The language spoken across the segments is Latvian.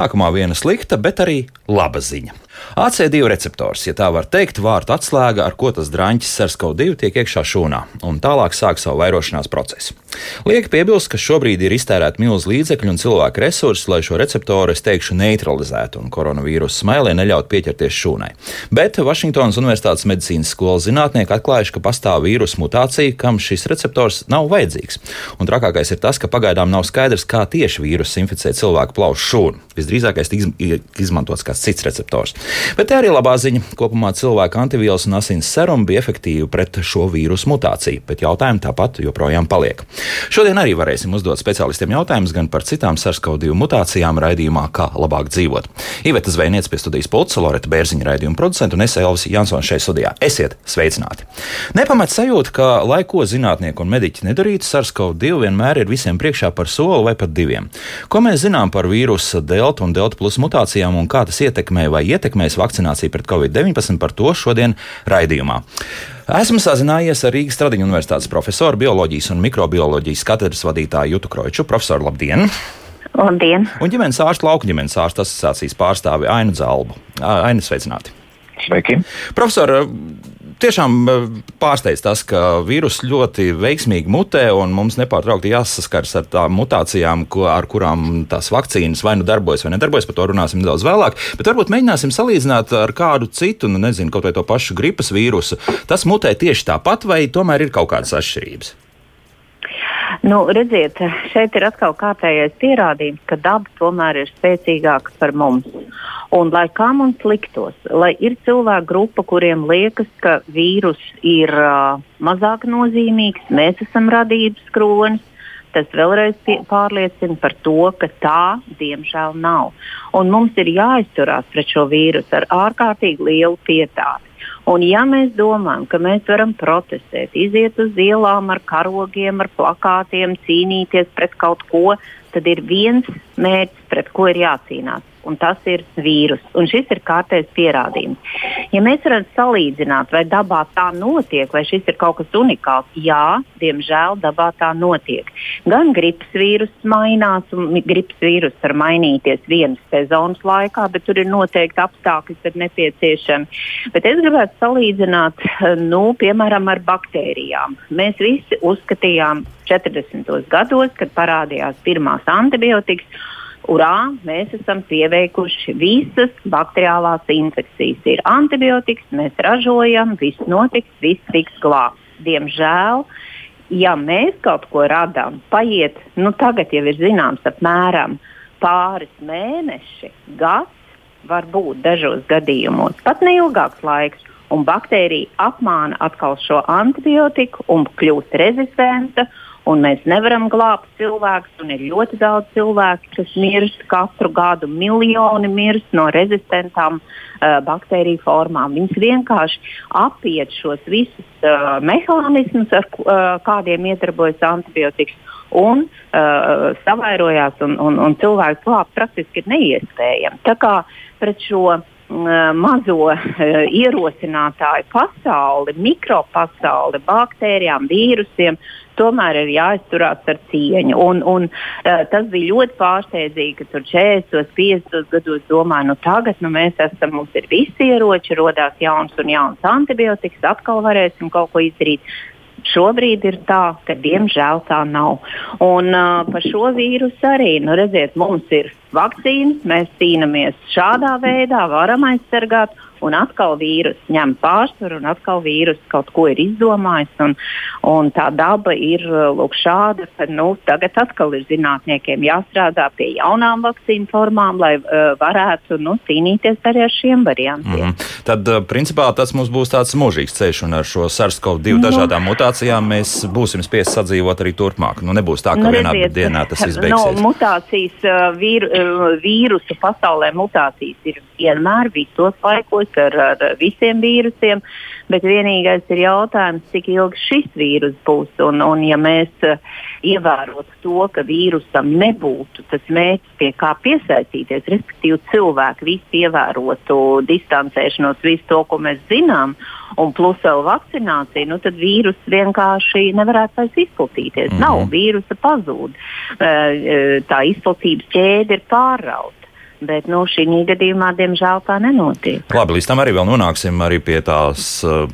Sākumā viena slikta, bet arī laba ziņa. AC2 receptors, ja tā var teikt, vārtu atslēga, ar ko tas drāņķis SARS-CoV-2 tiek iekšā šūnā, un tālāk sāk savu vairošanās procesu. Lieki piebilst, ka šobrīd ir iztērēta milzu līdzekļu un cilvēku resursi, lai šo receptoru, es teikšu, neutralizētu un koronavīrusu smailē neļautu pieķerties šūnai. Bet Vašingtonas Universitātes medicīnas skolas zinātnieki atklājuši, ka pastāv vīrusu mutācija, kam šis receptors nav vajadzīgs. Un trakākais ir tas, ka pagaidām nav skaidrs, kā tieši vīruss inficē cilvēku plaušu šūnu. Visdrīzākais tiks izmantots kāds cits receptors. Bet tā arī labā ziņa. Kopumā cilvēka antivielas un asins serumi bija efektīvi pret šo vīrusu mutāciju, bet jautājumi tāpat joprojām paliek. Šodien arī varēsim uzdot speciālistiem jautājumus gan par citām SARS-CoV-2 mutācijām raidījumā, kā labāk dzīvot. Iveta Zvejniec pie studijas pulca, Loreta Bērziņa raidījuma producenta un es Elvis Jansons šeit studijā. Esiet sveicināti! Nepamat sajūta, ka, lai ko zinātnieki un mediķi nedarītu, SARS-CoV-2 vienmēr ir visiem priekšā par soli vai pat diviem. Ko mēs zinām par vīrusu delta un delta plus mutācijām un kā tas ietekmē vai ietekmēs vakcināciju pret covid-19 par to šodien raidījumā. Esmu sazinājies ar Rīgas Tradiņu Universitātes profesoru, bioloģijas un mikrobioloģijas katedras vadītāju Jutu Kroču. Profesoru, labdien! Labdien! Un ģimenes ārstu, lauku ģimenes ārstu asociācijas pārstāvi Ainu Zalbu. Ainu sveicināti! Sveiki! Profesor, tiešām pārsteidz tas, ka vīrus ļoti veiksmīgi mutē, un mums nepārtraukti jāsaskars ar tām mutācijām, ko, ar kurām tās vakcīnas vai nu darbojas, vai nedarbojas. Par to runāsim nedaudz vēlāk. Bet varbūt mēģināsim salīdzināt ar kādu citu, nu, nezinu, kaut vai to pašu gripas vīrusu. Tas mutē tieši tāpat, vai tomēr ir kaut kādas atšķirības? Nu, redziet, šeit ir atkal kārtējais pierādījums, ka daba tomēr ir spēcīgāka par mums. Un, lai kā mums liktos, lai ir cilvēku grupa, kuriem liekas, ka vīrus ir uh, mazāk nozīmīgs, mēs esam radības kronis, tas vēlreiz pārliecina par to, ka tā diemžēl nav. Un mums ir jāizturās pret šo vīrusu ar ārkārtīgi lielu pietāti. Un ja mēs domājam, ka mēs varam protestēt, iziet uz ielām ar karogiem, ar plakātiem, cīnīties pret kaut ko, tad ir viens mērķis, pret ko ir jācīnās un tas ir vīrus. Un šis ir kārtējs pierādījums. Ja mēs varam salīdzināt, vai dabā tā notiek, vai šis ir kaut kas unikāls, jā, diemžēl dabā tā notiek. Gan gripas vīrus mainās, un gripas vīrus var mainīties vienas sezonas laikā, bet tur ir noteikti apstākļi, kas ir nepieciešami. Bet es gribētu salīdzināt, nu, piemēram, ar baktērijām. Mēs visi uzskatījām 40. gados, kad parādījās pirmās antibiotikas urā, mēs esam pieveikuši visas bakteriālās infekcijas. Ir antibiotikas, mēs ražojam, viss notiks, viss tiks glābts. Diemžēl, ja mēs kaut ko radām, paiet, nu tagad jau ir zināms apmēram pāris mēneši, gads, varbūt dažos gadījumos pat neilgāks laiks. Un baktērija apmāna atkal šo antibiotiku un kļūst rezistenta un mēs nevaram glābt cilvēkus. Ir ļoti daudz cilvēku, kas mirst katru gadu. Miljoni mirst no rezistentām uh, baktēriju formām. Viņas vienkārši apiet šos visus uh, mehānismus, ar uh, kādiem iedarbojas antibiotikas. Un uh, savairojās, un, un, un cilvēku glābt praktiski ir neiespējami. Tā kā pret šo uh, mazo uh, ierosinātāju pasauli, mikropasauli, baktērijām, vīrusiem, tomēr ir jāizturās ar cieņu. Un, un, uh, tas bija ļoti pārsteidzīgi, ka tur 40, 50 gados domāju, nu tagad nu, mēs esam, mums ir visi ieroči, rodās jauns un jauns antibiotikas, atkal varēsim kaut ko izdarīt. Šobrīd ir tā, ka diemžēl tā nav. Un uh, par šo vīrusu arī, nu, redziet, mums ir vakcīnas, mēs cīnāmies šādā veidā, varam aizsargāt un atkal vīrus ņem pārsvaru, un atkal vīrus kaut ko ir izdomājis. Un, un tā daba ir lūk, šāda, ka nu, tagad atkal ir zinātniekiem jāstrādā pie jaunām vakcīnu formām, lai uh, varētu nu, cīnīties arī ar šiem variantiem. Mm. Tad, uh, principā, tas mums būs tāds mūžīgs ceļš, un ar šo SARS-CoV-2 nu, dažādām mutācijām mēs būsim spiest sadzīvot arī turpmāk. Nu, nebūs tā, ka nu, vienā redziet, dienā tas viss beigsies. No, mutācijas, vīr, vīrusu pasaulē mutācijas ir vienmēr visos laikos būs ar, ar visiem vīrusiem, bet vienīgais ir jautājums, cik ilgi šis vīrus būs. Un, un ja mēs uh, ievērotu to, ka vīrusam nebūtu tas mērķis, pie kā piesaistīties, respektīvi cilvēki visi ievērotu distancēšanos, visu to, ko mēs zinām, un plus vēl vakcinācija, nu tad vīrus vienkārši nevarētu vairs izplatīties. Mm -hmm. Nav vīrusa pazūd. Tā izplatības ķēde ir pārrauta. Bet nu, šī gadījumā, diemžēl, tā nenotiek. Labi, līdz tam arī nonāksim arī pie tās uh,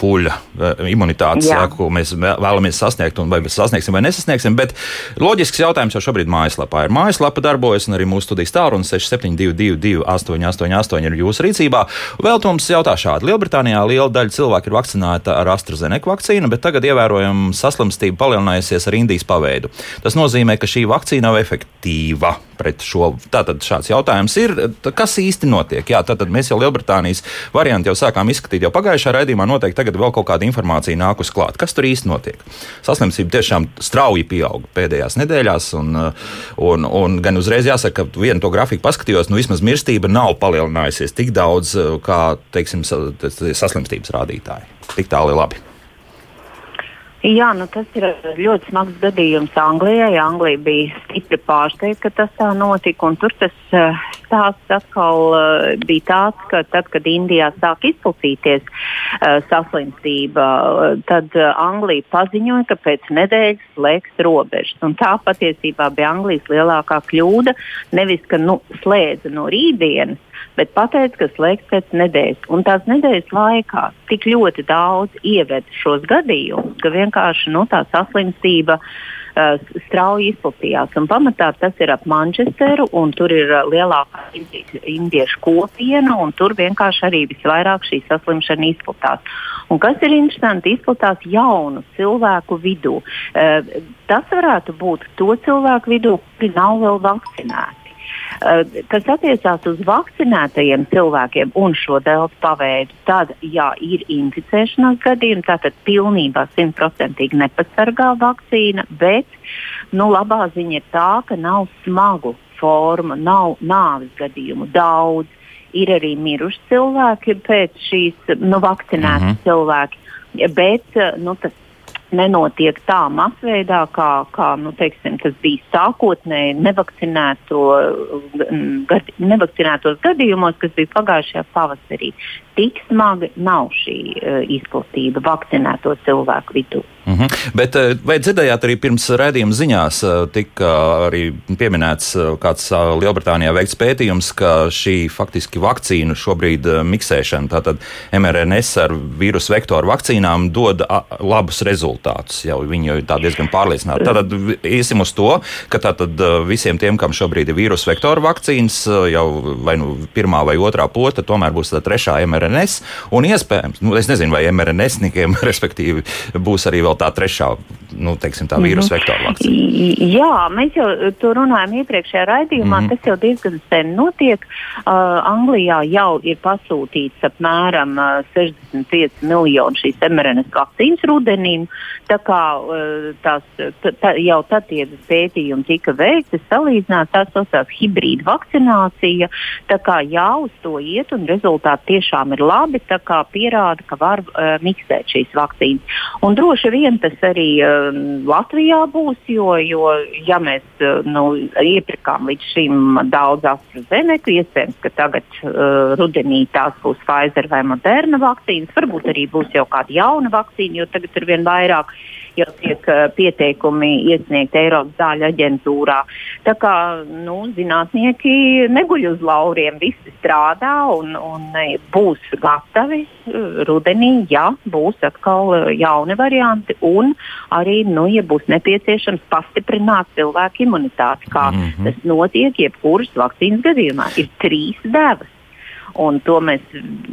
puļa eh, imunitātes, jā. ko mēs vēlamies sasniegt, un vai mēs sasniegsim vai nesasniegsim. Bet loģisks jautājums jau šobrīd mājaslapā ir. Mājaslapa darbojas, un arī mūsu studijas tālrunis 6722, 888 ir jūsu rīcībā. Vēl mums jautā šādi. Lielbritānijā liela daļa cilvēku ir vakcinēta ar AstraZeneca vakcīnu, bet tagad ievērojama saslimstība palielinājusies ar Indijas paveidu. Tas nozīmē, ka šī vakcīna nav efektīva pret šo. Tātad šāds jautājums ir, kas īsti notiek? Jā, tātad mēs jau Lielbritānijas variantu jau sākām izskatīt jau pagājušā raidījumā. Noteikti tagad vēl kaut kāda informācija nākus klāt. Kas tur īsti notiek? Saslimstība tiešām strauji pieauga pēdējās nedēļās, un, un, un gan uzreiz jāsaka, ka vienu to grafiku paskatījos, nu vismaz mirstība nav palielinājusies tik daudz kā, teiksim, saslimstības rādītāji. Tik tālu ir labi. Jā, nu tas ir ļoti smags gadījums Anglijai. Anglija bija stipri pārsteigta, ka tas tā notika. Tur tas uh, stāsts atkal uh, bija tāds, ka tad, kad Indijā sāk izplatīties uh, saslimstība, tad Anglija paziņoja, ka pēc nedēļas slēgs robežas. Un tā patiesībā bija Anglijas lielākā kļūda. Nevis, ka nu, slēdza no rītdienas, bet pateica, ka slēgs pēc nedēļas. Un tās nedēļas laikā tik ļoti daudz ieved šos gadījumus, ka vienkārši nu, tā saslimstība uh, strauji izplatījās. Un pamatā tas ir ap Manchesteru, un tur ir uh, lielākā indiešu kopiena, un tur vienkārši arī visvairāk šī saslimšana izplatās. Un kas ir interesanti, izplatās jaunu cilvēku vidū. Uh, tas varētu būt to cilvēku vidū, kuri nav vēl vakcinēti. Eh, kas attiecās uz vakcinētajiem cilvēkiem un šo delta paveidu, tad, jā, ir inficēšanās gadījumi, tātad pilnībā simtprocentīgi nepasargā vakcīna, bet nu, labā ziņa ir tā, ka nav smagu formu, nav nāves gadījumu daudz. Ir arī miruši cilvēki pēc šīs nu, vakcinētas mm -hmm. cilvēki, bet nu, tas nenotiek tā masveidā, kā, kā nu, teiksim, tas bija sākotnēji nevakcinēto, gad, nevakcinētos gadījumos, kas bija pagājušajā pavasarī. Tik smaga nav šī uh, izplatība vakcinēto cilvēku vidū. Mm -hmm. Bet eh, vai dzirdējāt arī pirms redzējuma ziņās, eh, tika arī pieminēts kāds Lielbritānijā veikts pētījums, ka šī faktiski vakcīnu šobrīd miksēšana, tātad mRNS ar vīrusu vektoru vakcīnām dod labus rezultātus. Jau viņi jau ir diezgan pārliecināti. Tātad iesim uz to, ka tātad visiem tiem, kam šobrīd ir vīrusu vektoru vakcīnas, jau vai nu pirmā vai otrā pota, tomēr būs trešā mRNS. Un iespējams, nu, es nezinu, vai mRNSnikiem, respektīvi, būs arī vēl tā trešā nu, teiksim, tā vīrusu mhm. vektora vakcīna. Jā, mēs jau to runājām iepriekšējā raidījumā. Mm -hmm. Tas jau diezgan sen notiek. Uh, Anglijā jau ir pasūtīts apmēram uh, 65 miljoni šīs mRNS vakcīnas rudenim. Tā kā uh, tās, tā, jau tad tie pētījumi tika veikti, salīdzināt tās saucās hibrīda vakcinācija. Tā kā jā, uz to iet un rezultāti tiešām ir labi. Tā kā pierāda, ka var uh, miksēt šīs vakcīnas. Un droši vien tas arī uh, Latvijā būs, jo, jo ja mēs nu, iepirkām līdz šim daudz AstraZeneca, iespējams, ka tagad uh, rudenī tās būs Pfizer vai Moderna vakcīnas, varbūt arī būs jau kāda jauna vakcīna, jo tagad ir vien vairāk jau tiek uh, pieteikumi iesniegti Eiropas zāļu aģentūrā. Tā kā nu, zinātnieki neguļ uz lauriem, visi strādā un, un būs gatavi uh, rudenī, ja būs atkal uh, jauni varianti un arī, nu, ja būs nepieciešams pastiprināt cilvēku imunitāti, kā mm -hmm. tas notiek jebkuras vakcīnas gadījumā. Ir trīs devas. Un to mēs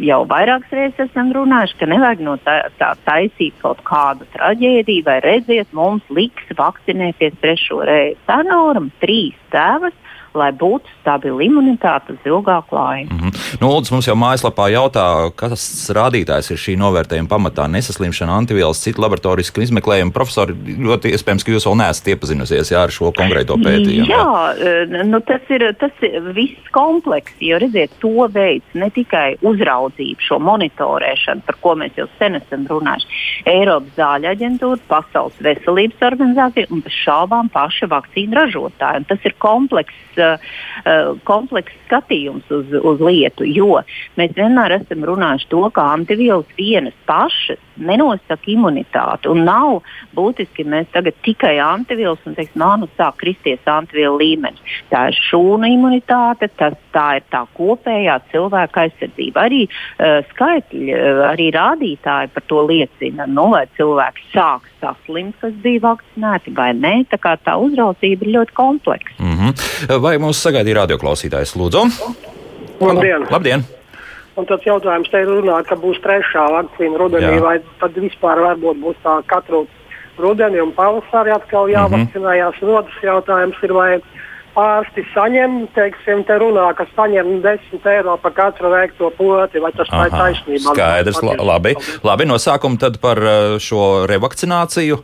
jau vairākas reizes esam runājuši, ka nevajag no tā, tā taisīt kaut kādu traģēdiju, vai redziet, mums liks vakcinēties trešo reizi. Tā norma trīs tēvas, lai būtu stabila imunitāte uz ilgāku laiku. Mm -hmm. nu, Lūdzu, mums jau mājaslapā jautā, kas rādītājs ir šī novērtējuma pamatā - nesaslimšana, antivielas, citu laboratoriju izmeklējumu. Profesori, ļoti iespējams, ka jūs vēl neesat iepazinusies jā, ar šo konkrēto pētījumu. Jā, jā. Nu, tas ir tas ir viss komplekss, jo redziet, to veids ne tikai uzraudzību, šo monitorēšanu, par ko mēs jau sen esam runājuši. Eiropas zāļu aģentūra, Pasaules veselības organizācija un bez šaubām paši vakcīnu ražotāji. Un tas ir komplekss uh, uh, kompleks skatījums uz, uz lietu, jo mēs vienmēr esam runājuši to, ka antivielas vienas pašas nenosaka imunitāti. Un nav būtiski, ka mēs tagad tikai antivielas un teiksim, nu sāk kristies antivielu līmenis. Tā ir šūnu imunitāte, tas, tā ir tā kopējā cilvēka aizsardzība. Arī uh, skaitļi, uh, arī rādītāji par to liecina, nu, vai cilvēki sāk saslimt, kas bija vakcinēti vai nē. Tā kā tā uzraudzība ir ļoti kompleksa. Mm -hmm. Vai mūsu sagaidīja radioklausītājs? Lūdzu! Labdien! Labdien. Un tāds jautājums te ir runāt, ka būs trešā vakcīna rudenī, Jā. vai tad vispār varbūt būs tā katru rudeni un pavasarī atkal jāvakcinējās. Mm -hmm. Un otrs jautājums ir, vai ārsti saņem, teiksim, te runā, ka saņem 10 eiro par katru veikto poti, vai tas tā ir Aha, taisnība? Skaidrs, la, labi. labi. No sākuma tad par uh, šo revakcināciju.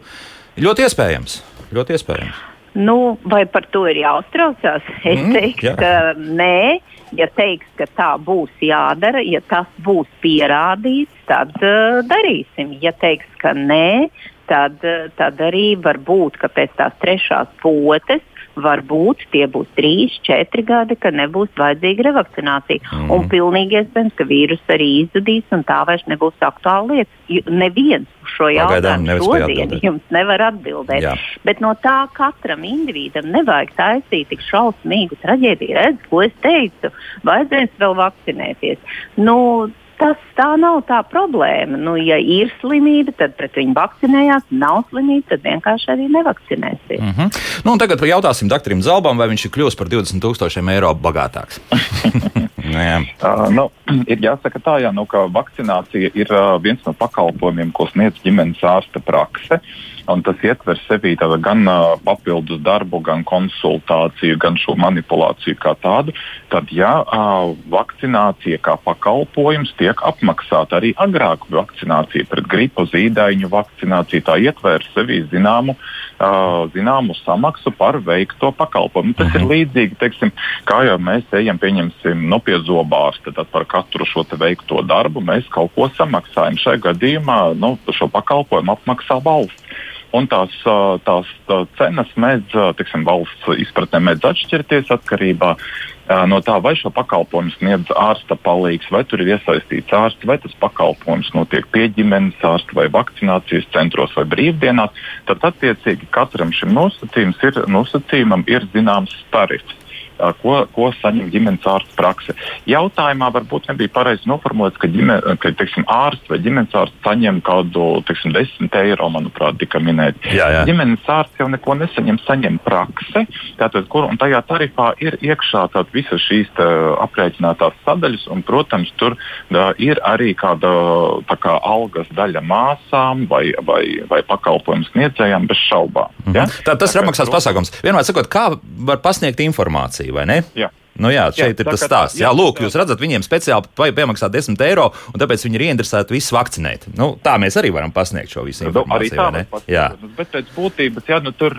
Ļoti iespējams. Ļoti iespējams. Nu, vai par to ir jāuztraucās? Es Mm, teiktu, jā. ka nē. Ja teiks, ka tā būs jādara, ja tas būs pierādīts, tad uh, darīsim. Ja teiks, ka nē, tad, uh, tad arī var būt, ka pēc tās trešās potes varbūt tie būs trīs, četri gadi, ka nebūs vajadzīga revakcinācija. Mm. Un pilnīgi iespējams, ka vīrus arī izzudīs un tā vairs nebūs aktuāla lieta. Neviens uz šo jautājumu šodien jums nevar atbildēt. Jā. Bet no tā katram individam nevajag taisīt tik šausmīgu traģēdiju. Redz, ko es teicu, vajadzēs vēl vakcinēties. Nu, tas tā nav tā problēma. Nu, ja ir slimība, tad pret viņu vakcinējās. Nav slimība, tad vienkārši arī nevakcinēsies. Mm -hmm. nu, tagad jautāsim doktoram Zalbam, vai viņš ir kļuvis par 20 tūkstošiem eiro bagātāks. Uh, nu, ir jāsaka tā, jā, nu, ka vakcinācija ir uh, viens no pakalpojumiem, ko sniedz ģimenes ārsta prakse. Un tas ietver sevī gan uh, papildus darbu, gan konsultāciju, gan šo manipulāciju kā tādu. Tad, ja uh, vakcinācija kā pakalpojums tiek apmaksāta arī agrāk vakcinācija pret gripu, zīdaiņu vakcināciju, tā ietver sevī zināmu, uh, zināmu samaksu par veikto pakalpojumu. Tas ir līdzīgi, teiksim, kā jau mēs ejam, pieņemsim, no pie zobārsta, tad par katru šo veikto darbu mēs kaut ko samaksājam. Šajā gadījumā nu, šo pakalpojumu apmaksā valsts. Un tās, tās tā cenas mēdz, tiksim, valsts izpratnē mēdz atšķirties atkarībā no tā, vai šo pakalpojumu sniedz ārsta palīgs, vai tur ir iesaistīts ārsts, vai tas pakalpojums notiek pie ģimenes ārsta vai vakcinācijas centros vai brīvdienās. Tad attiecīgi katram šim nosacījumam ir, nosacījumam ir zināms tarifs. Ko, ko saņem ģimenes ārsta prakse? Jautājumā varbūt nebija pareizi noformulēts, ka, ģime, ka teiksim, ārsts vai ģimenes ārsts saņem kādu teiksim, 10 eiro, manuprāt, tika minēts. Jā, jā. Ģimenes ārsts jau neko nesaņem, saņem prakse. Tātad, kur, un tajā tarifā ir iekšā tātad, visas šīs tā, aprēķinātās sadaļas, un, protams, tur tā, ir arī kāda tā kā, algas daļa māsām vai, vai, vai pakalpojumu sniedzējām bez šaubām. Ja? Tā, tas ir apmaksāts pasākums. Vienmēr sakot, kā var pasniegt informāciju, vai ne? Jā. Nu jā, šeit Jā, ir tas stāsts. Jā, lūk, jūs redzat, viņiem speciāli vajag piemaksāt 10 eiro, un tāpēc viņi ir ieinteresēti visus vakcinēt. Nu, tā mēs arī varam pasniegt šo visu Nu, arī informāciju. tā Jā. paskatīties. Bet pēc būtības, jā, nu, tur,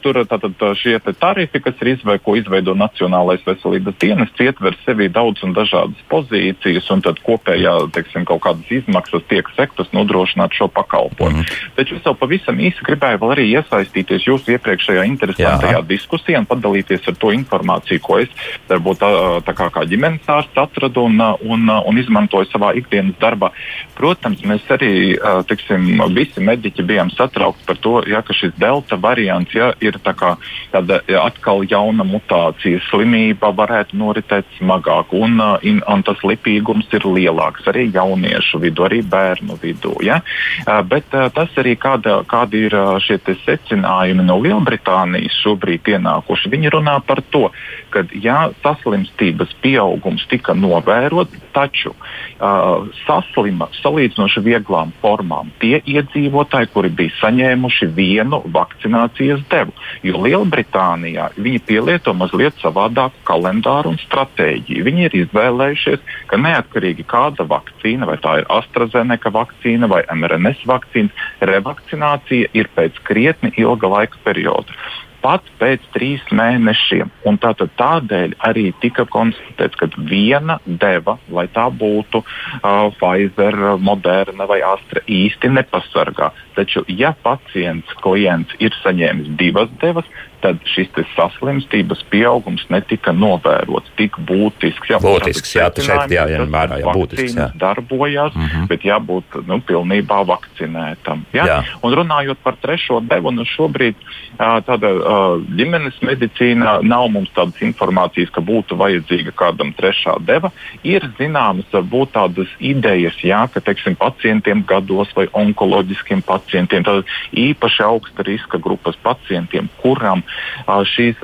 tur tātad, šie tarifi, kas ir izveido, ko izveido Nacionālais veselības dienests, ietver sevi daudz un dažādas pozīcijas, un tad kopējā, teiksim, kaut kādas izmaksas tiek sektas nodrošināt šo pakalpojumu. Mm. Taču es jau pavisam īsi gribēju vēl arī iesaistīties jūsu iepriekšējā interesantajā Jā. diskusijā un padalīties ar to informāciju, ko es varbūt tā kā, kā ģimenes ārsts atradu un, un, un izmantoju savā ikdienas darbā. Protams, mēs arī tiksim, visi mediķi bijām satraukti par to, ja, ka šis delta variants ja, ir tā kā, tāda ja, atkal jauna mutācija, slimība varētu noritēt smagāk un, in, un tas lipīgums ir lielāks arī jauniešu vidū, arī bērnu vidū. Ja. Bet tas arī kāda, kādi ir šie secinājumi no Lielbritānijas šobrīd ienākuši. Viņi runā par to, ka ja saslimstības pieaugums tika novērots, taču uh, saslima salīdzinoši vieglām formām tie iedzīvotāji, kuri bija saņēmuši vienu vakcinācijas devu. Jo Lielbritānijā viņi pielieto mazliet savādāku kalendāru un stratēģiju. Viņi ir izvēlējušies, ka neatkarīgi kāda vakcīna, vai tā ir AstraZeneca vakcīna vai mRNS vakcīna, revakcinācija ir pēc krietni ilga laika perioda pat pēc trīs mēnešiem. Un tātad tādēļ arī tika konstatēts, ka viena deva, lai tā būtu uh, Pfizer, Moderna vai Astra, īsti nepasargā. Taču, ja pacients, klients ir saņēmis divas devas, tad šis saslimstības pieaugums netika novērots tik būtisks. Jā, būtisks, jā, tas šeit jāņem vērā, jā, būtisks. Jā. Darbojās, mm -hmm. bet jābūt nu, pilnībā vakcinētam. Jā? Jā. Un runājot par trešo devu, nu šobrīd tāda ģimenes medicīna nav mums tādas informācijas, ka būtu vajadzīga kādam trešā deva. Ir zināmas varbūt tādas idejas, jā, ka teiksim, pacientiem gados vai onkoloģiskiem pacientiem, tātad īpaši augsta riska grupas pacientiem, kuram šīs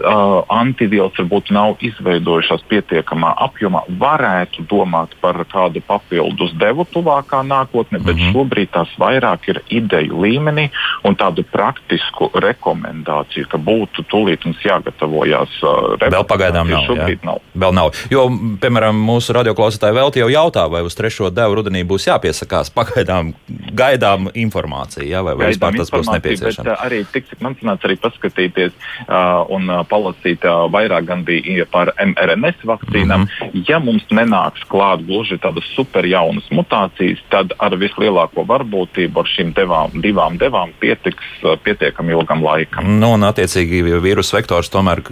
antivielas varbūt nav izveidojušās pietiekamā apjomā, varētu domāt par kādu papildus devu tuvākā nākotnē, bet mm -hmm. šobrīd tās vairāk ir ideju līmenī un tādu praktisku rekomendāciju, ka būtu tūlīt mums jāgatavojās. Vēl pagaidām nav, šobrīd nav. Vēl nav. Jo, piemēram, mūsu radioklausītāji vēl jau jautā, vai uz trešo devu rudenī būs jāpiesakās. Pagaidām gaidām informāciju, jā, vai, vai vispār tas būs nepieciešams. Bet arī tik, cik man sanāca arī paskatīties un uh, palasīt uh, vairāk gan bija par mRNS vakcīnām. Mm -hmm. Ja mums nenāks klāt gluži tādas super jaunas mutācijas, tad ar vislielāko varbūtību ar šīm devām, divām devām pietiks pietiekami ilgam laikam. Nu, un, attiecīgi, vīrusu vektors tomēr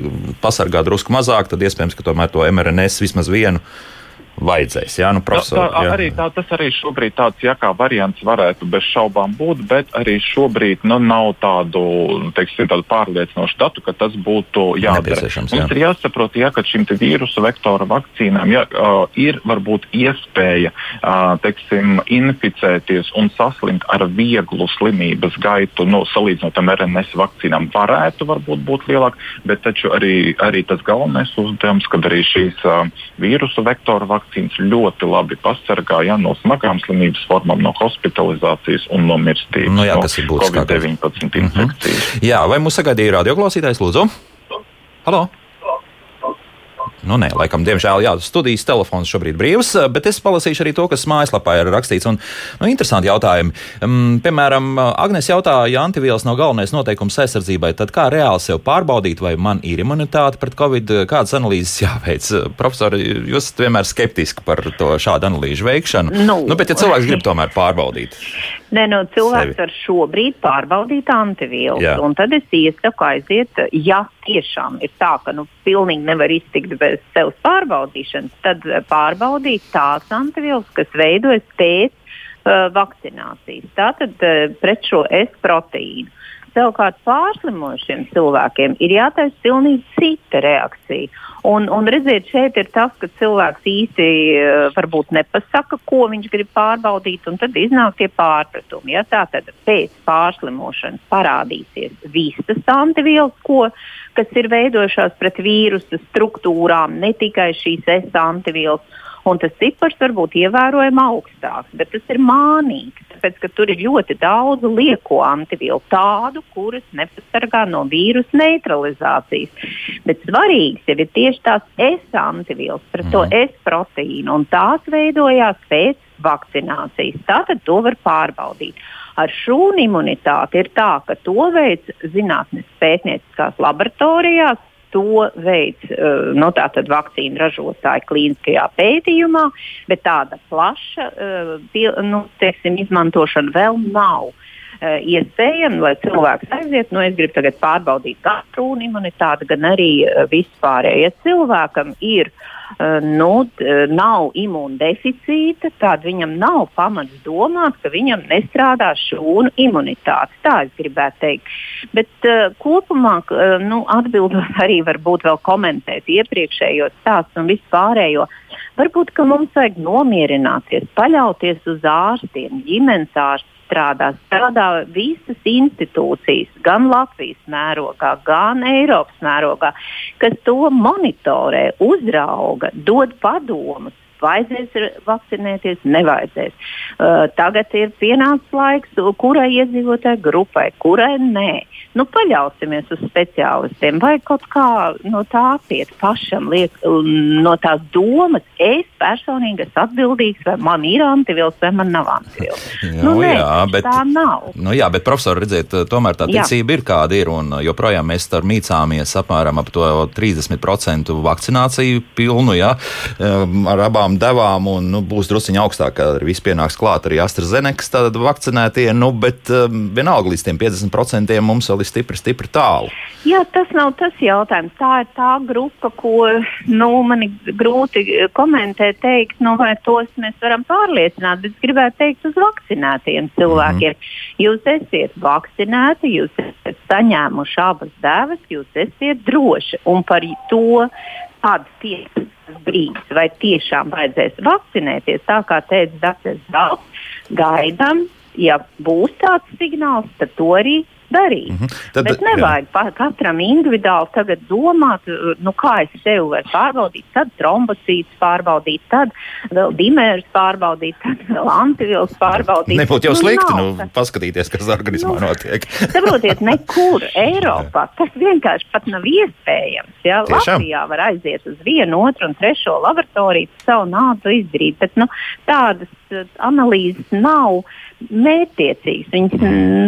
pasargā drusku mazāk, tad iespējams, ka tomēr to mRNS vismaz vienu vajadzēs. Jā, nu, profesor, tā, tā, jā. Arī, tā, tas arī šobrīd tāds jā, kā variants varētu bez šaubām būt, bet arī šobrīd nu, nav tādu, teiksim, tādu pārliecinošu datu, ka tas būtu jādara. Jā. Mums ir jāsaprot, jā, ka šim vīrusu vektora vakcīnām jā, uh, ir varbūt iespēja uh, teiksim, inficēties un saslimt ar vieglu slimības gaitu, nu, salīdzinot ar RNS vakcīnām, varētu varbūt būt lielāk, bet taču arī, arī tas galvenais uzdevums, kad arī šīs uh, vīrusu vektora vakcīnas vakcīnas ļoti labi pasargā ja, no smagām slimības formām, no hospitalizācijas un no mirstības. Nu, jā, tas ir būtiski. COVID-19 infekcijas. Mm -hmm. Jā, vai mūs sagaidīja radioklausītājs, lūdzu? Halo! Nu, nē, laikam, diemžēl, jā, studijas telefons šobrīd brīvs, bet es palasīšu arī to, kas mājaslapā ir rakstīts. Un, nu, interesanti jautājumi. Um, piemēram, Agnēs jautāja, ja antivielas nav galvenais noteikums aizsardzībai, tad kā reāli sev pārbaudīt, vai man ir imunitāte pret covid, kādas analīzes jāveic? Profesori, jūs esat vienmēr skeptiski par to šādu analīžu veikšanu. Nu, nu, bet, ja cilvēks grib tomēr pārbaudīt. Nē, nu, cilvēks sevi. var šobrīd pārbaudīt antivielas, Jā. un tad es iesaku aiziet, ja tiešām ir tā, ka nu, pilnīgi nevar iztikt bez sevis pārbaudīšanas, tad pārbaudīt tās antivielas, kas veidojas pēc uh, vakcinācijas. Tātad uh, pret šo S proteīnu. Savukārt pārslimošiem cilvēkiem ir jātaisa pilnīgi cita reakcija. Un, un redziet, šeit ir tas, ka cilvēks īsti uh, varbūt nepasaka, ko viņš grib pārbaudīt, un tad iznāk tie pārpratumi. Ja? Tātad pēc pārslimošanas parādīsies visas antivielas, ko, kas ir veidojušās pret vīrusu struktūrām, ne tikai šīs S antivielas un tas cipars var būt ievērojami augstāks, bet tas ir mānīgs, tāpēc ka tur ir ļoti daudz lieko antivielu, tādu, kuras nepasargā no vīrusu neutralizācijas. Bet svarīgs jau ir tieši tās S antivielas pret to mhm. S proteīnu, un tās veidojās pēc vakcinācijas. Tātad to var pārbaudīt. Ar šūnu imunitāti ir tā, ka to veids zinātnes pētnieciskās laboratorijās, to veids uh, nu, vakcīnu ražotāji klīniskajā pētījumā, bet tāda plaša pie, nu, teiksim, izmantošana vēl nav. Uh, iespējami, lai cilvēks aiziet, nu, es gribu tagad pārbaudīt gan trūnu imunitāti, gan arī vispārējais. Ja cilvēkam ir uh, Eh, nu, eh, nav imūndeficīta, tad viņam nav pamats domāt, ka viņam nestrādā šūnu imunitāte. Tā es gribētu teikt. Bet uh, kopumā, uh, nu, atbildot arī varbūt vēl komentēt iepriekšējo stāstu un vispārējo. Varbūt, mums vajag nomierināties, paļauties uz ārstiem, ģimenes ārstiem strādā. Strādā visas institūcijas, gan Latvijas mērogā, gan Eiropas mērogā, kas to monitorē, uzrauga, dod padomus vajadzēs vakcinēties, nevajadzēs. Uh, tagad ir pienācis laiks, kurai iedzīvotāji grupai, kurai nē. Nu, paļausimies uz speciālistiem, vai kaut kā no tā piet pašam, liek, no tās domas, es personīgi esmu atbildīgs, vai man ir antivils, vai man nav antivils. nu, nē, jā, bet, tā nav. Nu, jā, bet profesori, redziet, tomēr tā ticība jā. ir kāda ir, un joprojām mēs tur mīcāmies apmēram ap to 30% vakcināciju pilnu, jā, um, ar abām savām devām, un nu, būs druskuļi augstāk, kad viss pienāks klāt arī AstraZeneca vakcinētie. Nu, bet um, vienalga līdz tiem 50% mums vēl ir stipri, stipri tālu. Jā, tas nav tas jautājums. Tā ir tā grupa, ko nu, man ir grūti komentēt, teikt, nu, vai tos mēs varam pārliecināt. Bet es gribētu teikt uz vakcinētiem cilvēkiem. Mm -hmm. Jūs esat vakcinēti, jūs esat saņēmuši abas devas, jūs esat droši. Un par to kāds tiek brīdis, vai tiešām vajadzēs vakcinēties. Tā kā teica Dārts Zalts, gaidām, ja būs tāds signāls, tad to arī darīt. Mm -hmm. Tad, Bet nevajag jā. katram individuāli domāt, nu, kā es sevi varu pārbaudīt, tad trombocītus pārbaudīt, tad vēl dimērus pārbaudīt, tad vēl antivīlus pārbaudīt. Nebūtu jau nu, slikti nu, nu, paskatīties, kas organismā nu, notiek. Saprotiet, nekur Eiropā tas vienkārši pat nav iespējams. Ja? Latvijā var aiziet uz vienu, otru un trešo laboratoriju, savu naudu izdarīt, bet nu, tādas uh, analīzes nav mērķtiecīgs. Viņš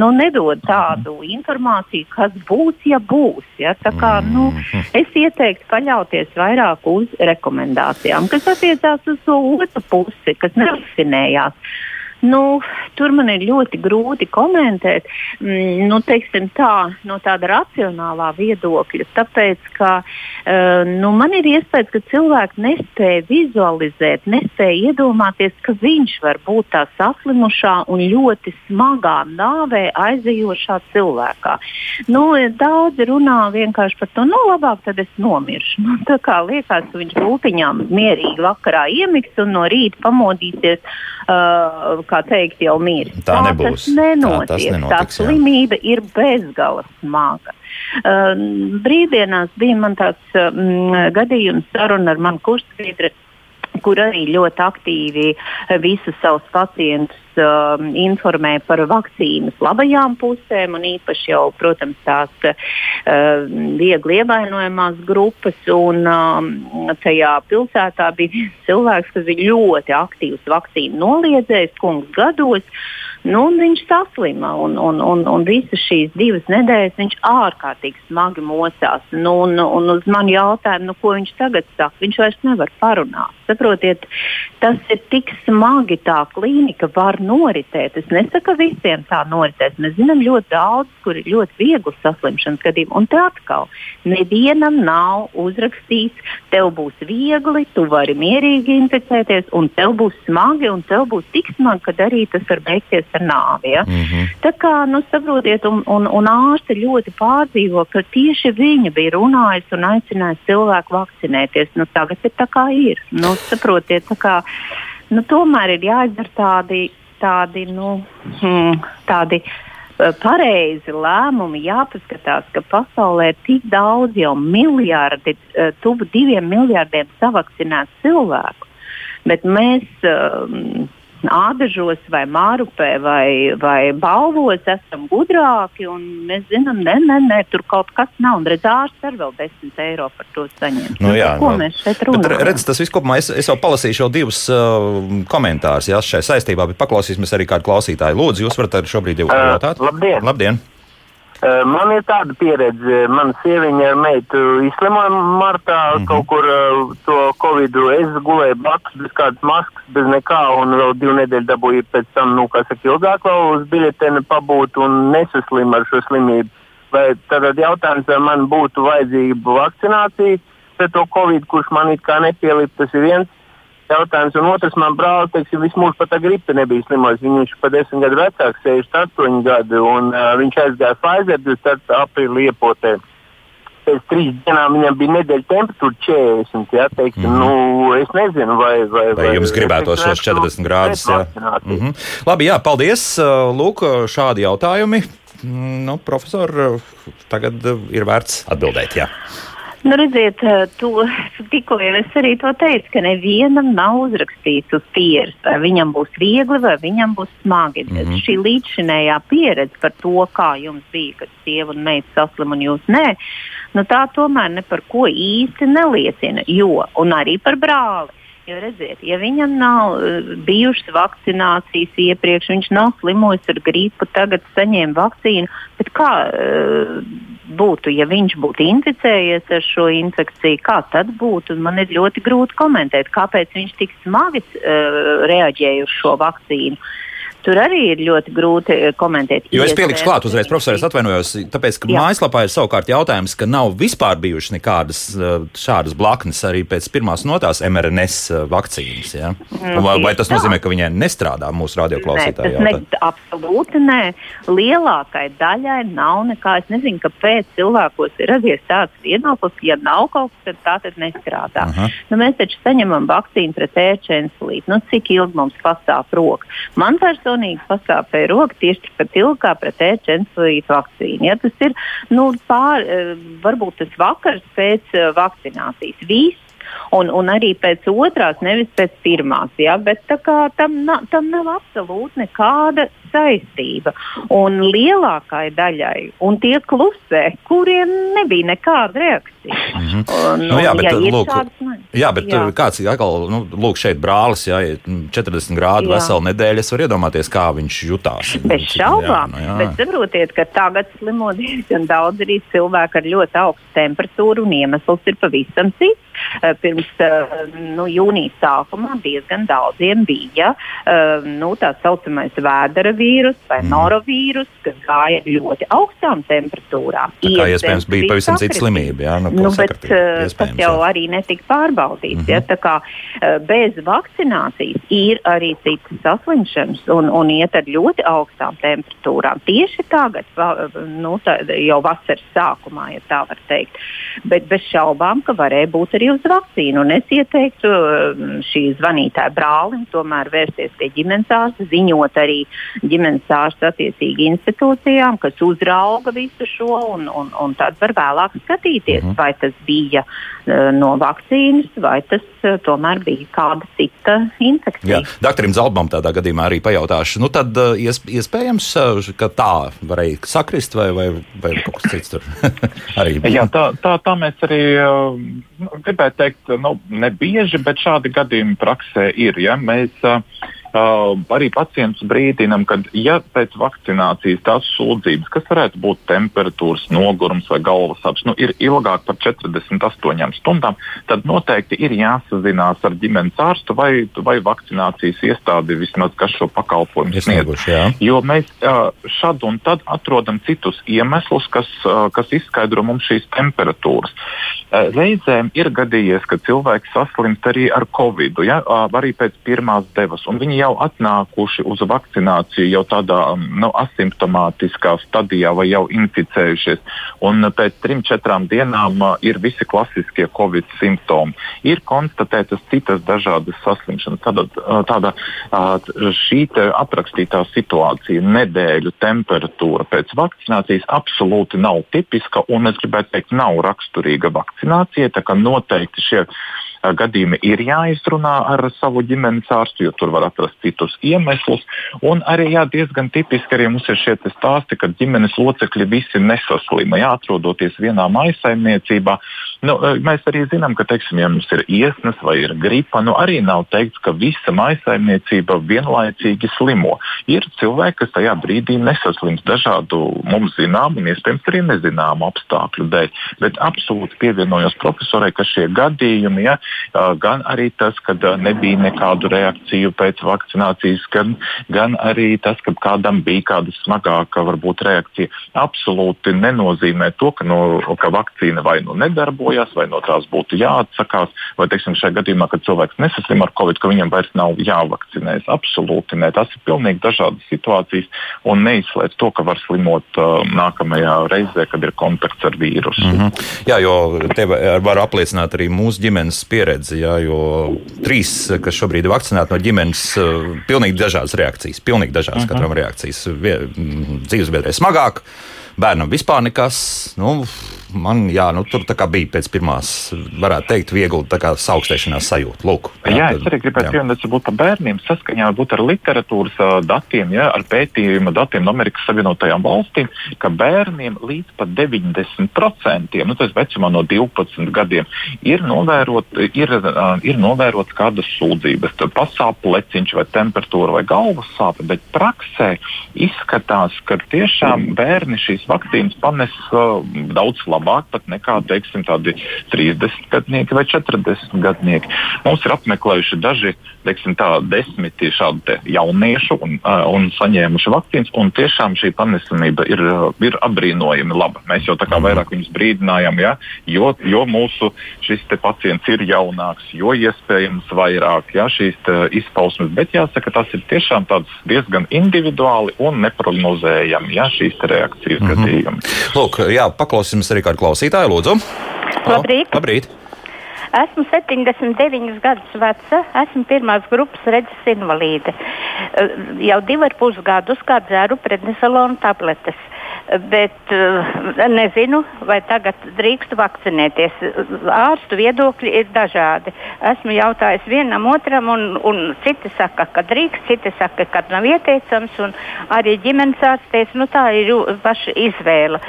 nu, nedod tādu informāciju, kas būs, ja būs. Ja? Tā kā, nu, es ieteiktu paļauties vairāk uz rekomendācijām, kas attiecās uz to otru pusi, kas nevakcinējās. Nu, tur man ir ļoti grūti komentēt, mm, nu, tā, no tāda racionālā viedokļa. Tāpēc, ka uh, nu, man ir iespējas, ka cilvēki nespēja vizualizēt, nespēja iedomāties, ka viņš var būt tā saslimušā un ļoti smagā nāvē aizejošā cilvēkā. Nu, daudzi runā vienkārši par to, nu, labāk tad es nomiršu. Man tā kā liekas, ka viņš gultiņām mierīgi vakarā iemiks un no rīta pamodīsies. Uh, kā teikt, jau mirst. Tā, tā nebūs. Tas nenotiek. Tā, tas nenotiks, tā slimība jā. ir bezgala smaga. Uh, brīvdienās bija man tāds um, gadījums saruna ar manu kursbiedru kur arī ļoti aktīvi visus savus pacientus uh, informē par vakcīnas labajām pusēm, un īpaši jau, protams, tās uh, viegli ievainojamās grupas. Un, uh, tajā pilsētā bija viens cilvēks, kas bija ļoti aktīvs vakcīnu noliedzējs, kungs gados. Nu, viņš saslima, un, un, un, un visas šīs divas nedēļas viņš ārkārtīgi smagi mocās. Nu, un, un uz mani jautājumu, nu, ko viņš tagad saka, viņš vairs nevar parunāt. Saprotiet, tas ir tik smagi, tā klīnika var noritēt. Es nesaku, ka visiem tā noritēs. Mēs zinām ļoti daudz, kur ir ļoti viegli saslimšanas gadījumi. Un tā atkal, nevienam nav uzrakstīts, tev būs viegli, tu vari mierīgi inficēties, un tev būs smagi, un tev būs tik smagi, ka arī tas var beigties ar nāvi. Ja? Mm -hmm. Tā kā, nu, saprotiet, un, un, un ārsti ļoti pārdzīvo, ka tieši viņa bija runājusi un aicinājusi cilvēku vakcinēties. Nu, tagad ir tā kā ir. Nu, saprotiet, tā kā, nu, tomēr ir jāizdara tādi, tādi, nu, hmm, tādi eh, pareizi lēmumi, jāpaskatās, ka pasaulē ir tik daudz, jau miljardi, eh, tuvu diviem miljardiem savakcinētu cilvēku. Bet mēs um, ādažos, vai mārupē, vai, vai balvos esam gudrāki. Mēs zinām, ne, ne, ne, tur kaut kas nav. Un redz, ārsts ar vēl 10 eiro par to saņemt. Nu, jā, nu, ko nu, mēs šeit runājam? Redz, tas viss kopumā, es, es jau palasīšu jau divus uh, komentārus jā, šai saistībā, bet paklausīsimies arī kādu klausītāju. Lūdzu, jūs varat arī šobrīd jau jautāt? Uh, labdien! labdien. Eh, man ir tāda pieredze, mana sieviņa ar meitu izslimoja martā mm -hmm. kaut kur uh, to covidu. Es gulēju blakus bez kādas maskas, bez nekā, un vēl divu nedēļu dabūju pēc tam, nu, kā saka, ilgāk vēl uz biļeteni pabūt un nesaslimu ar šo slimību. Vai tad jautājums, vai man būtu vajadzīga vakcinācija pret to covid, kurš man it kā nepielip, tas ir viens jautājums. Un otrs, man brālis, teiksim, visu mūžu pat gripu nebija slimojis. Viņš ir pat desmit gadu vecāks, 68 gadu, un uh, viņš aizgāja Pfizer 24. aprīlī iepotē. pēc trīs dienām viņam bija nedēļa temperatūra 40. Jā, teiksim, mm -hmm. nu, es nezinu, vai. Vai, vai, vai jums gribētos šos 40 grādus? Mm -hmm. Labi, jā, paldies. Lūk, šādi jautājumi. Nu, profesor, tagad ir vērts atbildēt. Jā. Nu, redziet, eh, to tikko jau es arī to teicu, ka nevienam nav uzrakstīts uz pieres, vai viņam būs viegli vai viņam būs smagi. Mm -hmm. Šī līdzšinējā pieredze par to, kā jums bija, kad sieva un meita saslim un jūs nē, nu, tā tomēr ne par ko īsti neliecina. Jo, un arī par brāli. Jo redziet, ja viņam nav uh, bijušas vakcinācijas iepriekš, viņš nav slimojis ar gripu, tagad saņēma vakcīnu, bet kā uh, būtu, ja viņš būtu inficējies ar šo infekciju, kā tad būtu. Man ir ļoti grūti komentēt, kāpēc viņš tik smagi uh, reaģēja uz šo vakcīnu. Uh, Tur arī ir ļoti grūti eh, komentēt. Jo es pielikšu klāt uzreiz, profesors, atvainojos, tāpēc, ka Jā. mājaslapā ir savukārt jautājums, ka nav vispār bijušas nekādas eh, šādas blaknes arī pēc pirmās notās mRNS eh, vakcīnas. Ja? Mm, vai, vai tas nozīmē, ka viņai nestrādā mūsu radioklausītāji? Nē, ne, absolūti nē. Lielākai daļai nav nekā. Es nezinu, kāpēc cilvēkos ir radies tāds viedoklis, ja nav kaut kas, tad tā tad nestrādā. Uh -huh. nu, mēs taču saņemam vakcīnu pret ērčenslītu. Nu, cik ilgi mums pastāv roka? Man personīgi personīgi pasāpēja roka tieši tikpat ilgi kā pret e-čenslītu vakcīnu. Ja, tas ir nu, pār, eh, varbūt tas vakars pēc eh, vakcinācijas. Viss un, un arī pēc otrās, nevis pēc pirmās. Ja? Bet tam, na, tam nav absolūti nekāda saistība. Un lielākai daļai, un tie klusē, kuriem nebija nekāda reakcija. Mm -hmm. un, nu, jā, bet, ja lūk, šādas, jā, bet jā. kāds ir atkal, nu, lūk, šeit brālis, jā, 40 grādu veselu nedēļu, es varu iedomāties, kā viņš jutās. Bez šaubām, jā, nu, jā. bet saprotiet, ka tagad slimo diezgan daudz arī cilvēku ar ļoti augstu temperatūru, un iemesls ir pavisam cits. Eh, pirms eh, nu, jūnijas sākumā diezgan daudziem bija eh, nu, tā saucamais vēdera vīrus vai mm. norovīrus, kas gāja ļoti augstām temperatūrām. Tā kā iespējams bija pavisam cita slimība. Jā, nu, nu, bet, tas jau jā. arī netika pārbaudīts. Mm -hmm. ja, tā kā bez vakcinācijas ir arī citas saslimšanas un, un iet ar ļoti augstām temperatūrām. Tieši tagad, nu, tā, jau vasaras sākumā, ja tā var teikt. Bet bez šaubām, ka varēja būt arī uz vakcīnu. Un es ieteiktu um, šī zvanītāja brālim tomēr vērsties pie ģimenes ārsta, ziņot arī ģimenes ārsta attiecīgi institūcijām, kas uzrauga visu šo, un, un, un tad var vēlāk skatīties, uh mhm. -huh. vai tas bija uh, no vakcīnas, vai tas uh, tomēr bija kāda cita infekcija. Jā, doktoram Zalbam tādā gadījumā arī pajautāšu, nu tad uh, iespējams, ka tā varēja sakrist vai, vai, vai kaut kas cits tur arī. Jā, tā, tā, tā mēs arī uh, gribētu teikt, nu, ne bieži, bet šādi gadījumi praksē ir. Ja? Mēs, uh, Uh, arī pacients brīdinam, ka, ja pēc vakcinācijas tās sūdzības, kas varētu būt temperatūras, nogurums vai galvas sāpes, nu, ir ilgāk par 48 stundām, tad noteikti ir jāsazinās ar ģimenes ārstu vai, vai vakcinācijas iestādi, vismaz, kas šo pakalpojumu sniedz. Jo mēs uh, šad un tad atrodam citus iemeslus, kas, uh, kas izskaidro mums šīs temperatūras. Uh, reizēm ir gadījies, ka cilvēks saslimst arī ar covid, ja, uh, arī pēc pirmās devas. Viņi jau atnākuši uz vakcināciju jau tādā um, nu, asimptomātiskā stadijā vai jau inficējušies. Un pēc trim, četrām dienām uh, ir visi klasiskie covid simptomi. Ir konstatētas citas dažādas saslimšanas. Tāda, tāda šī aprakstītā situācija, nedēļu temperatūra pēc vakcinācijas absolūti nav tipiska un es gribētu teikt, nav raksturīga vakcinācija. Noteikti šie gadījumi ir jāizrunā ar savu ģimenes ārstu, jo tur var atrast citus iemeslus. Un arī jā, diezgan tipiski arī mums ir šie stāsti, ka ģimenes locekļi visi nesaslima. Jā, atrodoties vienā maisaimniecībā, nu, mēs arī zinām, ka, teiksim, ja mums ir iesnas vai ir gripa, nu arī nav teikts, ka visa maisaimniecība vienlaicīgi slimo. Ir cilvēki, kas tajā brīdī nesaslims dažādu mums zināmu un iespējams arī nezināmu apstākļu dēļ. Bet absolūti pievienojos profesorai, ka šie gadījumi, ja, gan arī tas, ka nebija nekādu reakciju pēc vakcinācijas, gan, gan arī tas, ka kādam bija kāda smagāka varbūt reakcija, absolūti nenozīmē to, ka, no, ka vakcīna vai nu nedarbojas darbojas, vai no tās būtu jāatsakās, vai teiksim, šajā gadījumā, kad cilvēks nesaslim ar covid, ka viņam vairs nav jāvakcinējas. Absolūti nē, tas ir pilnīgi dažādas situācijas un neizslēdz to, ka var slimot uh, nākamajā reizē, kad ir kontakts ar vīrusu. Mm -hmm. Jā, jo te var apliecināt arī mūsu ģimenes pieredzi, jā, jo trīs, kas šobrīd ir vakcinēti no ģimenes, uh, pilnīgi dažādas reakcijas, pilnīgi dažādas uh -huh. katram reakcijas. Dzīvesbiedrē smagāk, bērnam vispār nekas. Nu, man jā, nu, tur bija pēc pirmās, varētu teikt, viegli augstēšanās sajūta. Lūk, jā, jā, es arī gribētu pieminēt, varbūt par bērniem saskaņā ar literatūras datiem, jā, ar pētījuma datiem no Amerikas Savienotajām valstīm, ka bērniem līdz pat 90%, nu, tas vecumā no 12 gadiem, ir, novērot, ir, ir novērots kādas sūdzības, pasāp leciņš vai temperatūra vai galvas sāpe, bet praksē izskatās, ka tiešām bērni šīs vakcīnas panes uh, daudz labāk labāk pat nekā teiksim, tādi 30 gadnieki vai 40 gadnieki. Mums ir apmeklējuši daži teiksim, tā, desmiti šādu jauniešu un, uh, un saņēmuši vakcīnas, un tiešām šī panesamība ir, ir apbrīnojami laba. Mēs jau tā kā mhm. vairāk viņus brīdinājām, ja, jo, jo mūsu šis pacients ir jaunāks, jo iespējams vairāk ja, šīs izpausmes, bet jāsaka, tas ir tiešām diezgan individuāli un neprognozējami ja, šīs reakcijas mm -hmm. gadījumi. Lūk, jā, paklausīsimies arī kādu klausītāju, lūdzu. Labrīt! Labrīt. Esmu 79 gadus veca, esmu pirmās grupas redzes invalīde. Jau divi ar pus gadus kā dzēru prednisolonu tabletes bet uh, nezinu, vai tagad drīkst vakcinēties. Ārstu viedokļi ir dažādi. Esmu jautājis vienam otram, un, un citi saka, ka drīkst, citi saka, ka nav ieteicams. Arī ģimenes ārstēs, nu tā ir paša izvēle.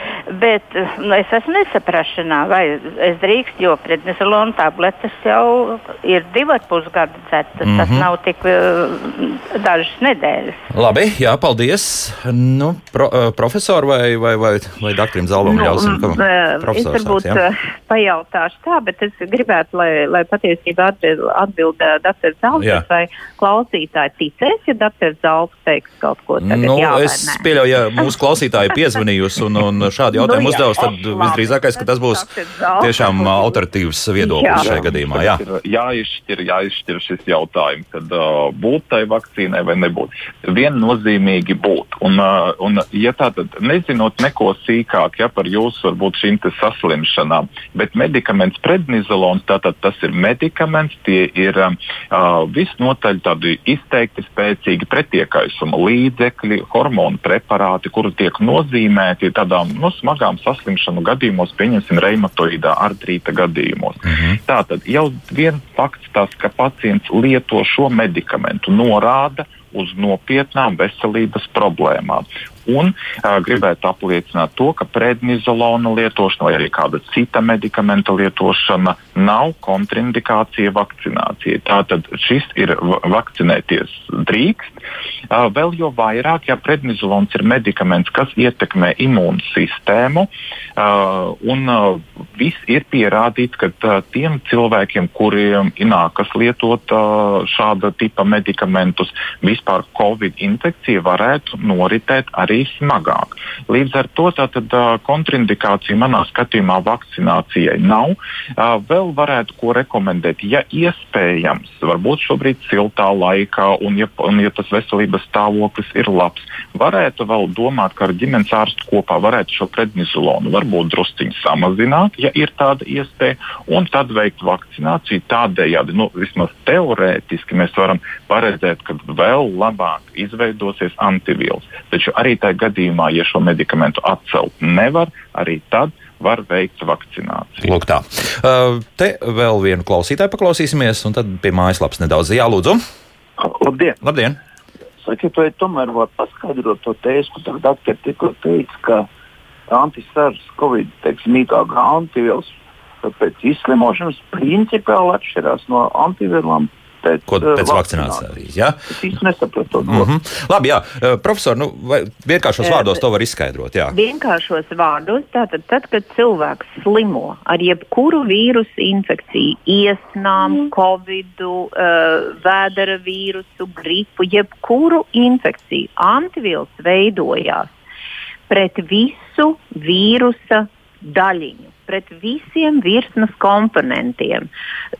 Bet nu, es esmu nesaprašanā, vai es drīkst, jo prednisolona tabletes jau ir divi ar pus gadu dzētas. Mm -hmm. Tas nav tik uh, dažas nedēļas. Labi, jā, paldies. Nu, pro, uh, profesor vai vai, vai, vai, vai doktoram Zalbam nu, ļausim, ka profesors Es varbūt sāc, ja? pajautāšu tā, bet es gribētu, lai, lai patiesībā atbild, atbild doktors Zalbs vai klausītāji ticēs, ja doktors Zalbs teiks kaut ko tagad. Nu, jā, es pieļauju, ja mūsu klausītāji piezvanījusi un, un šādu jautājumu nu, uzdevusi, tad labi, visdrīzākais, ka tas būs tiešām autoritīvs viedoklis šajā gadījumā. Jā. Jāizšķir, jāizšķir šis jautājums, kad uh, būt tai vakcīnai vai nebūt. Viennozīmīgi būt. Un, uh, un ja tā tad nezinu, nezinot neko sīkāk ja, par jūsu varbūt šīm saslimšanām. Bet medikaments prednizolons, tātad tas ir medikaments, tie ir uh, visnotaļ tādi izteikti spēcīgi pretiekaisuma līdzekļi, hormonu preparāti, kuri tiek nozīmēti tādām nu, smagām saslimšanu gadījumos, pieņemsim, reumatoīdā artrīta gadījumos. Mm -hmm. Tātad jau viens fakts, tas, ka pacients lieto šo medikamentu, norāda, uz nopietnām veselības problēmām. Un uh, gribētu apliecināt to, ka prednizolona lietošana vai arī kāda cita medikamenta lietošana nav kontraindikācija vakcinācijai. Tātad šis ir vakcinēties drīkst. Uh, vēl jo vairāk, ja prednizolons ir medikaments, kas ietekmē imūnsistēmu, uh, un uh, viss ir pierādīts, ka uh, tiem cilvēkiem, kuriem nākas lietot uh, šāda tipa medikamentus, vispār Covid infekcija varētu noritēt arī arī smagāk. Līdz ar to tātad, kontraindikācija manā skatījumā vakcinācijai nav. Vēl varētu ko rekomendēt, ja iespējams, varbūt šobrīd siltā laikā, un ja, un ja tas veselības stāvoklis ir labs, varētu vēl domāt, ka ar ģimenes ārstu kopā varētu šo prednizolonu varbūt drusciņi samazināt, ja ir tāda iespēja, un tad veikt vakcināciju. Tādējādi, nu, vismaz teorētiski, mēs varam paredzēt, ka vēl labāk izveidosies antivielas. Taču arī tā tajā gadījumā, ja šo medikamentu atcelt nevar, arī tad var veikt vakcināciju. Lūk, tā. Uh, te vēl vienu klausītāju paklausīsimies, un tad pie mājaslapas nedaudz jālūdzu. Labdien! Labdien. Sakiet, vai tomēr var paskaidrot to tēzi, ko doktori tikko teica, ka antisars Covid, teiksim, mīkāk antivielas pēc izslimošanas principiāli atšķirās no antivielām pēc, Ko, pēc uh, vakcinācijas. Ja? Es īsti nesapratu to. Mm -hmm. Labi, jā, uh, profesor, nu, vienkāršos e, vārdos to var izskaidrot. Jā. Vienkāršos vārdos, tātad, tad, kad cilvēks slimo ar jebkuru vīrusu infekciju, iesnām, mm. covid, uh, vēdera vīrusu, gripu, jebkuru infekciju, antivielas veidojās pret visu vīrusa daļiņu pret visiem virsmas komponentiem.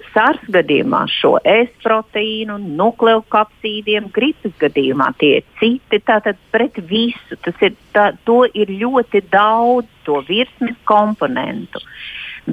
SARS gadījumā šo S proteīnu, nukleokapsīdiem, gripas gadījumā tie citi. Tātad pret visu tas ir, tā, to ir ļoti daudz, to virsmas komponentu.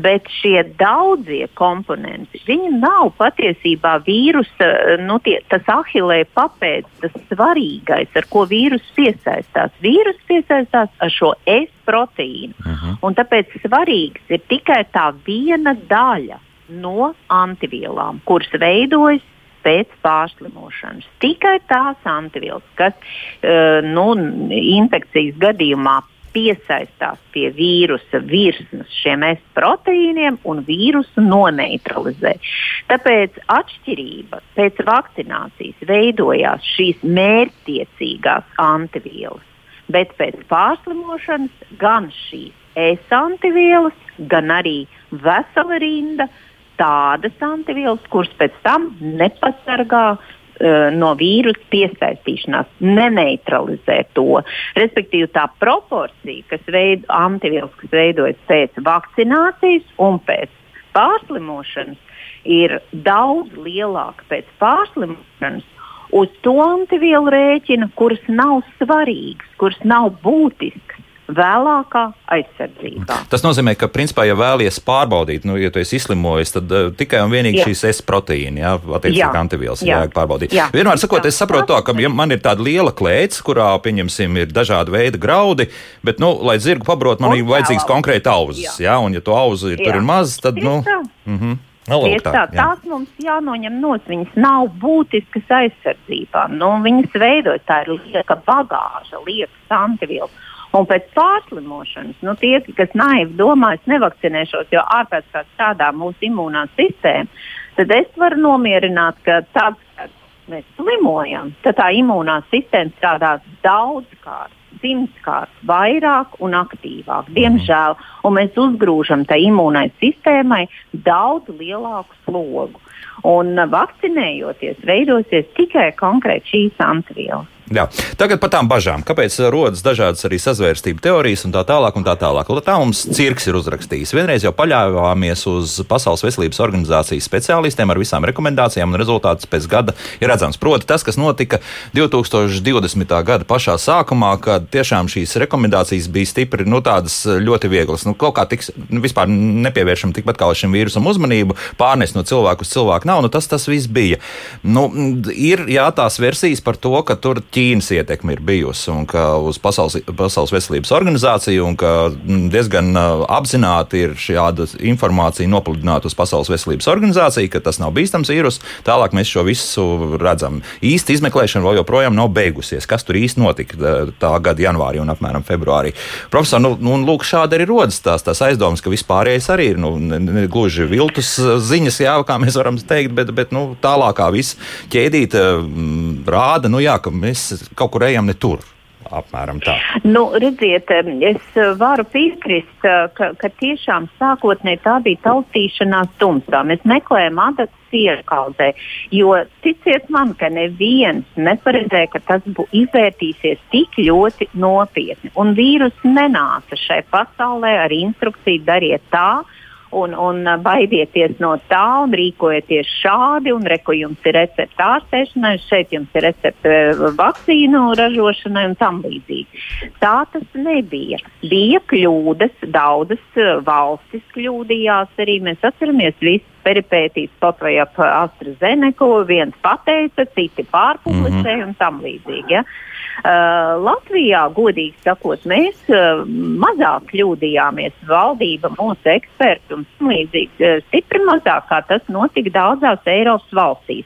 Bet šie daudzie komponenti, viņi nav patiesībā vīrusa, nu, tie, tas ahilē papēdis, tas svarīgais, ar ko vīrus piesaistās. Vīrus piesaistās ar šo S proteīnu. Uh -huh. Un tāpēc svarīgs ir tikai tā viena daļa no antivielām, kuras veidojas pēc pārslimošanas. Tikai tās antivielas, kas uh, nu, infekcijas gadījumā piesaistās pie vīrusa virsmas šiem S proteīniem un vīrusu noneutralizē. Tāpēc atšķirība pēc vakcinācijas veidojās šīs mērķtiecīgās antivielas, bet pēc pārslimošanas gan šīs S antivielas, gan arī vesela rinda tādas antivielas, kuras pēc tam nepasargā no vīrusu piesaistīšanās, neneutralizē to. Respektīvi, tā proporcija, kas veido antivielas, kas veidojas pēc vakcinācijas un pēc pārslimošanas, ir daudz lielāka pēc pārslimošanas. Uz to antivielu rēķina, kuras nav svarīgas, kuras nav būtiskas vēlākā aizsardzībā. Tas nozīmē, ka, principā, ja vēlaties pārbaudīt, nu, ja tu esi izslimojis, tad uh, tikai un vienīgi jā. šīs S proteīna, jā, attiecīgi antivielas, jā. jāvajag pārbaudīt. Jā. Vienmēr sakot, es saprotu to, ka ja man ir tāda liela klēts, kurā, pieņemsim, ir dažādi veidi graudi, bet, nu, lai zirgu pabrot, man ir vajadzīgs konkrēti auzas, jā. jā, un ja to auzu ir, tur ir maz, tad, nu. Mm -hmm. Nu, lūk, tā, tā, tās mums jānoņem no viņas. Nav būtiskas aizsardzībā. Nu, viņas veidojas, tā ir lieka bagāža, liekas antivielas. Un pēc pārslimošanas, nu, tie, kas naivi domā, es nevakcinēšos, jo ārpēc kā strādā mūsu imūnā sistēma, tad es varu nomierināt, ka tad, kad mēs slimojam, tad tā imūnā sistēma strādā daudzkārt, simtkārt vairāk un aktīvāk, diemžēl. Un mēs uzgrūžam tai imūnai sistēmai daudz lielāku slogu. Un vakcinējoties, veidosies tikai konkrēti šīs antivielas. Jā. Tagad par tām bažām. Kāpēc rodas dažādas arī sazvērstību teorijas un tā tālāk? Un tā, tālāk. tā mums cirks ir uzrakstījis. Vienreiz jau paļāvāmies uz Pasaules veselības organizācijas speciālistiem ar visām rekomendācijām, un rezultāts pēc gada ir redzams. Proti, tas, kas notika 2020. gada pašā sākumā, kad tiešām šīs rekomendācijas bija stipri, nu, tādas ļoti vieglas. Nu, kaut kā tiks, nu, vispār nepievēršam tikpat kā šim vīrusam uzmanību, pārnest no cilvēku uz cilvēku nav. Nu, tas, tas viss bija. Nu, ir jā, tās versijas par to, ka tur Ķīnas ietekme ir bijusi un ka uz Pasaules, Pasaules veselības organizāciju un ka diezgan apzināti ir šāda informācija nopludināta uz Pasaules veselības organizāciju, ka tas nav bīstams vīrus. Tālāk mēs šo visu redzam. Īsta izmeklēšana vēl joprojām nav beigusies. Kas tur īsti notika tā gada janvārī un apmēram februārī? Profesor, nu, nu lūk, šādi arī rodas tās, tās aizdomas, ka vispārējais arī ir nu, ne, ne, gluži viltus ziņas, jā, kā mēs varam teikt, bet, bet nu, tālākā viss ķēdīte rāda, nu, jā, ka mēs kaut kur ejam ne tur. Apmēram tā. Nu, redziet, es varu piekrist, ka, ka tiešām sākotnēji tā bija taustīšanās tumsā. Mēs meklējam adatas iekaldē, jo ticiet man, ka neviens neparedzēja, ka tas izvērtīsies tik ļoti nopietni. Un vīrus nenāca šai pasaulē ar instrukciju dariet tā, un, un baidieties no tā un rīkojieties šādi. Un reku jums ir recepte ārstēšanai, šeit jums ir recepte vakcīnu ražošanai un tam līdzīgi. Tā tas nebija. Bija kļūdas, daudzas valstis kļūdījās arī. Mēs atceramies visas peripētīs pat vai ap AstraZeneku. Viens pateica, citi pārpublicēja mm -hmm. un tam līdzīgi. Ja? Uh, Latvijā, godīgi sakot, mēs uh, mazāk kļūdījāmies. Valdība, mūsu eksperti un līdzīgi uh, stipri mazāk, kā tas notika daudzās Eiropas valstīs.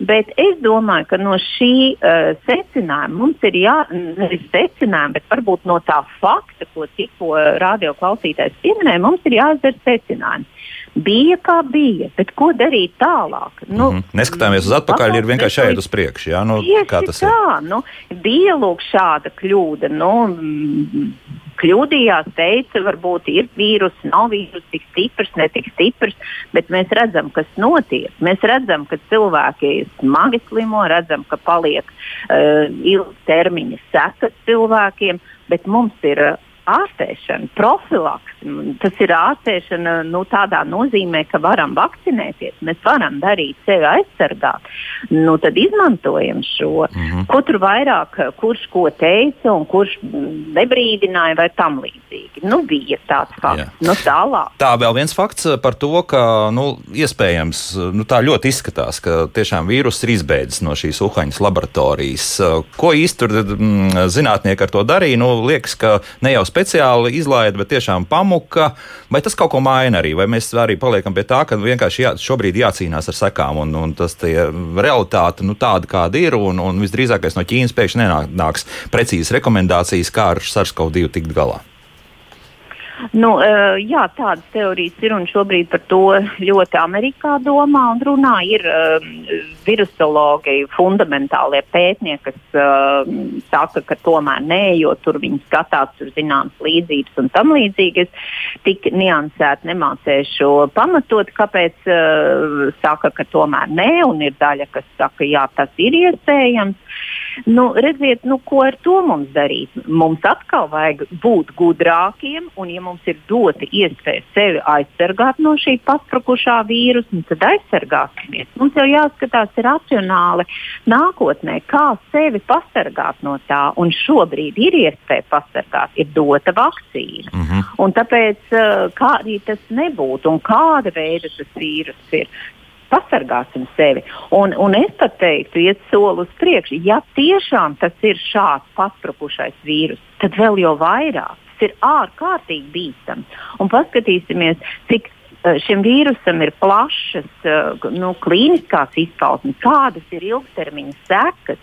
Bet es domāju, ka no šī uh, secinājuma mums ir jānevis secinājumi, bet varbūt no tā fakta, ko tikko radioklausītājs pieminēja, mums ir jāizdara secinājumi bija kā bija, bet ko darīt tālāk? Nu, mm -hmm. Neskatāmies uz atpakaļ, ir vienkārši jāiet uz priekšu. Jā, nu, kā tas tā, ir? Nu, bija lūk šāda kļūda. Nu, kļūdījās, teica, varbūt ir vīrus, nav vīrus tik stiprs, ne tik stiprs, bet mēs redzam, kas notiek. Mēs redzam, ka cilvēki smagi slimo, redzam, ka paliek uh, ilgtermiņa sekas cilvēkiem, bet mums ir ārstēšana, profilaks. Tas ir ārstēšana nu, tādā nozīmē, ka varam vakcinēties, mēs varam darīt sevi aizsargāt. Nu, tad izmantojam šo. Mm -hmm. Ko tur vairāk, kurš ko teica un kurš nebrīdināja vai tam līdzīgi. Nu, bija tāds fakts. Nu, tālāk. Tā vēl viens fakts par to, ka nu, iespējams nu, tā ļoti izskatās, ka tiešām vīrus ir izbeidzis no šīs Uhaņas laboratorijas. Ko īsti tur mm, zinātnieki ar to darīja? Nu, liekas, ka ne jau speciāli izlaida, bet tiešām pamuka. Vai tas kaut ko maina arī? Vai mēs arī paliekam pie tā, ka vienkārši jā, šobrīd jācīnās ar sekām un, un tas realitāte nu, tāda, kāda ir, un, un visdrīzākais no Ķīnas pēkšņi nenāks precīzas rekomendācijas, kā ar SARS-CoV-2 tikt galā? Nu, uh, jā, tādas teorijas ir un šobrīd par to ļoti Amerikā domā un runā. Ir uh, virusologi, fundamentālie pētnieki, kas uh, saka, ka tomēr nē, jo tur viņi skatās, tur zināmas līdzības un tam līdzīgi. Es tik niansēti nemācēšu pamatot, kāpēc saka, ka tomēr nē, un ir daļa, kas saka, jā, tas ir iespējams. Nu, redziet, nu, ko ar to mums darīt? Mums atkal vajag būt gudrākiem, un, ja mums ir dota iespēja sevi aizsargāt no šī pasprukušā vīrusa, nu, tad aizsargāsimies. Mums jau jāskatās racionāli nākotnē, kā sevi pasargāt no tā, un šobrīd ir iespēja pasargāt, ir dota vakcīna. Mm -hmm. Un tāpēc, eh, kā arī tas nebūtu, un kāda veida tas vīrus ir, pasargāsim sevi. Un, un es pat teiktu, iet soli uz priekšu. Ja tiešām tas ir šāds pasprukušais vīrus, tad vēl jau vairāk. Tas ir ārkārtīgi bīstams. Un paskatīsimies, cik eh, šim vīrusam ir plašas eh, nu, klīniskās izpausmes, kādas ir ilgtermiņa sekas.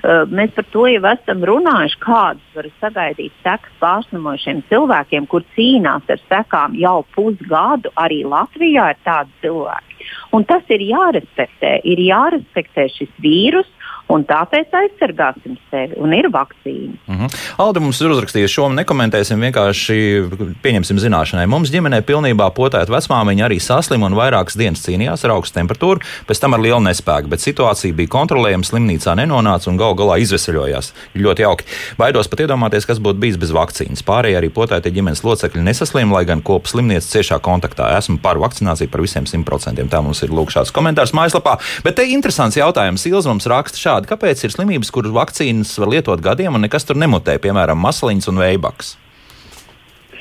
Eh, mēs par to jau esam runājuši, kādas var sagaidīt sekas pārslimojušiem cilvēkiem, kur cīnās ar sekām jau pusgadu. Arī Latvijā ir tādi cilvēki. Un tas ir jārespektē. Ir jārespektē šis vīrus, Un tāpēc aizsargāsim sevi, un ir vakcīna. Mm -hmm. Alde mums ir uzrakstījusi šo, nekomentēsim, vienkārši pieņemsim zināšanai. Mums ģimenē pilnībā potēta vecmāmiņa arī saslima un vairākas dienas cīnījās ar augstu temperatūru, pēc tam ar lielu nespēku, bet situācija bija kontrolējama, slimnīcā nenonāca un gal galā izveseļojās. Ļoti jauki. Baidos pat iedomāties, kas būtu bijis bez vakcīnas. Pārējie arī potētie ģimenes locekļi nesaslima, lai gan kopu slimniece ciešā kontaktā. Esmu par vakcināciju par visiem simt procentiem. Tā mums ir lūk šāds komentārs mājaslapā. Bet te interesants jautājums. Ilz mums raksta šādi šādi. Kāpēc ir slimības, kuras vakcīnas var lietot gadiem un nekas tur nemutē, piemēram, masliņas un veibaks?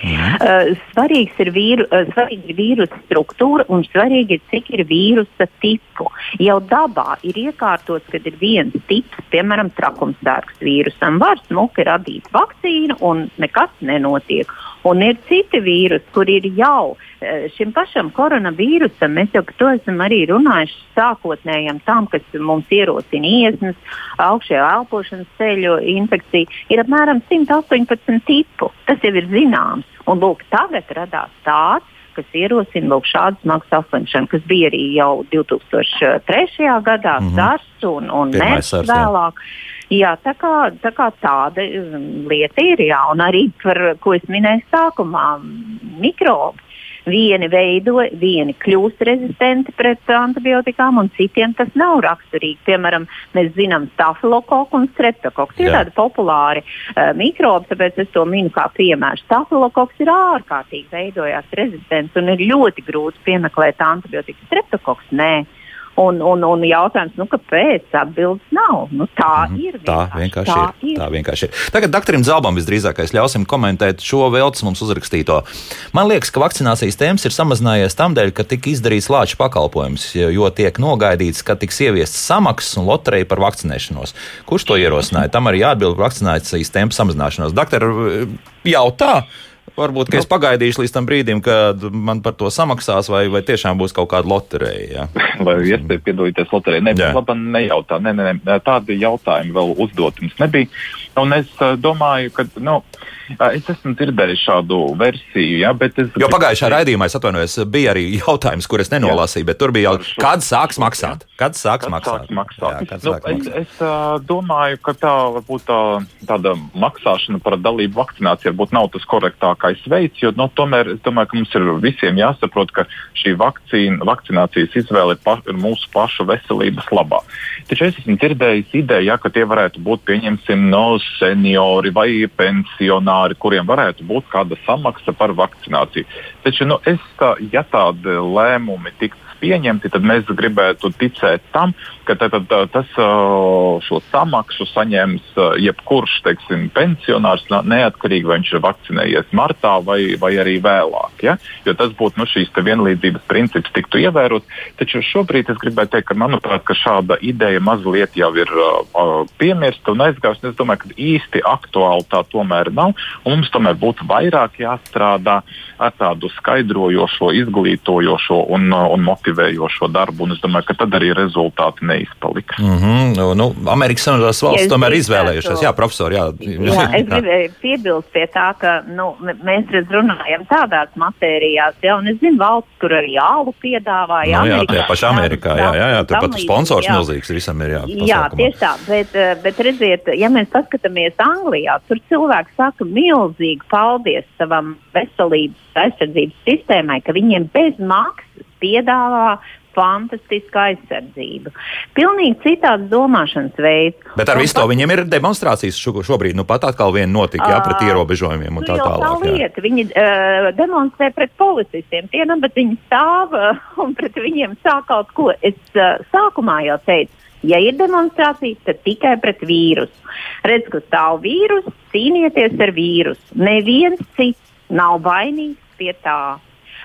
Mm. Uh, svarīgs ir, vīru, uh, svarīgi ir vīrusa struktūra un svarīgi ir, cik ir vīrusa tipu. Jau dabā ir iekārtots, ka ir viens tips, piemēram, trakumsdārgs vīrusam. Var smuki radīt vakcīnu un nekas nenotiek. Un ir citi vīrusi, kur ir jau e, šim pašam koronavīrusam, mēs jau par to esam arī runājuši sākotnējam tam, kas mums ierosina iesnas, augšējā elpošanas ceļu infekciju, ir apmēram 118 tipu. Tas jau ir zināms. Un lūk, tagad radās tāds, kas ierosina lūk, šādu smagu saslimšanu, kas bija arī jau 2003. gadā, mm -hmm. SARS un, un MERS vēlāk. Jā. Jā, tā kā, tā kā tāda um, lieta ir, jā, un arī par ko es minēju sākumā, mikrobi. Vieni veido, vieni kļūst rezistenti pret antibiotikām, un citiem tas nav raksturīgi. Piemēram, mēs zinām stafilokoku un streptokoku. Tie ir tādi populāri uh, mikrobi, tāpēc es to minu kā piemēru. Stafilokoks ir ārkārtīgi veidojās rezistents un ir ļoti grūti piemeklēt antibiotikas. Streptokoks nē. Un, un, un jautājums, nu, kāpēc atbildes nav? Nu, tā mm, ir. Tā vienkārši, tā ir. ir. Tā vienkārši ir. Tagad doktoram Zelbam visdrīzākais ļausim komentēt šo veltes mums uzrakstīto. Man liekas, ka vakcinācijas temps ir samazinājies tam dēļ, ka tika izdarīts lāču pakalpojums, jo tiek nogaidīts, ka tiks ieviestas samaksas un loterija par vakcinēšanos. Kurš to ierosināja? Tam arī jāatbild par vakcinācijas tempu samazināšanos. Doktor, jautā! Varbūt nu, es pagaidīšu līdz tam brīdim, kad man par to samaksās, vai, vai tiešām būs kaut kāda loterija. vai iespēja piedalīties loterijā? Nē, labi, nejautā. Nē, nē, nē, tādi jautājumi vēl uzdot mums nebija. Un es uh, domāju, ka. Nu, Es esmu dzirdējis šādu versiju, ja, bet es. Jo pagājušā raidījumā, es atvainojos, bija arī jautājums, kur es nenolasīju, bet tur bija jau, kad sāks maksāt? Kad sāks kad maksāt? Sāks maksāt? Jā, nu, sāks es maksāt? es uh, domāju, ka tā varbūt tā, tāda maksāšana par dalību vakcinācijā varbūt nav tas korektākais veids, jo nu, tomēr es domāju, ka mums ir visiem jāsaprot, ka šī vakcīna, vakcinācijas izvēle ir, pa, ir mūsu pašu veselības labā. Taču es esmu dzirdējis ideju, ja, ka tie varētu būt pieņemsim no seniori vai pensionāri kuriem varētu būt kāda samaksa par vakcināciju. Taču, nu, es, ja tādi lēmumi tiktu pieņemti, tad mēs gribētu ticēt tam, ka tad, tad, tas šo samaksu saņems jebkurš teiksim, pensionārs, neatkarīgi vai viņš ir vakcinējies martā vai, vai arī vēlāk. Ja? Jo tas būtu nu, šīs vienlīdzības princips tiktu ievērots. Taču šobrīd es gribētu teikt, ka manuprāt, ka šāda ideja mazliet jau ir uh, piemirsta un aizgājusi. Es domāju, ka īsti aktuāli tā tomēr nav. Mums tomēr būtu vairāk jāstrādā ar tādu skaidrojošo, izglītojošo un, un motivējošo darbu. Un es domāju, ka tad arī rezultāti neizpaliks. Mm -hmm. nu, Amerikas Savienotās valsts tomēr izvēlējušās. Jā, profesor, jā. jā es gribēju piebilst pie tā, ka nu, mēs redz, runājam tādās matērijās, ja, un es zinu valsts, kur arī ālu piedāvā. Jā, nu, jā tie paši Amerikā, jā, jā, jā tur pat sponsors jā. milzīgs visam ir. Jā, jā tieši tā, bet, bet redziet, ja mēs paskatāmies Anglijā, tur cilvēki saka milzīgi paldies savam veselības aizsardzības sistēmai, ka viņiem bez maksas piedāvā fantastiska aizsardzība. Pilnīgi citāds domāšanas veids. Bet ar visu to viņiem ir demonstrācijas šobrīd. Nu, pat atkal viena notika jā, pret ierobežojumiem un nu, tā tālāk. Tā lieta. Viņi uh, demonstrē pret policistiem, tie nabat viņi stāv uh, un pret viņiem sāk kaut ko. Es uh, sākumā jau teicu. Ja ir demonstrācija, tad tikai pret vīrusu. Redz, ka stāv vīrus, cīnieties ar vīrusu. Neviens cits nav vainīgs pie tā.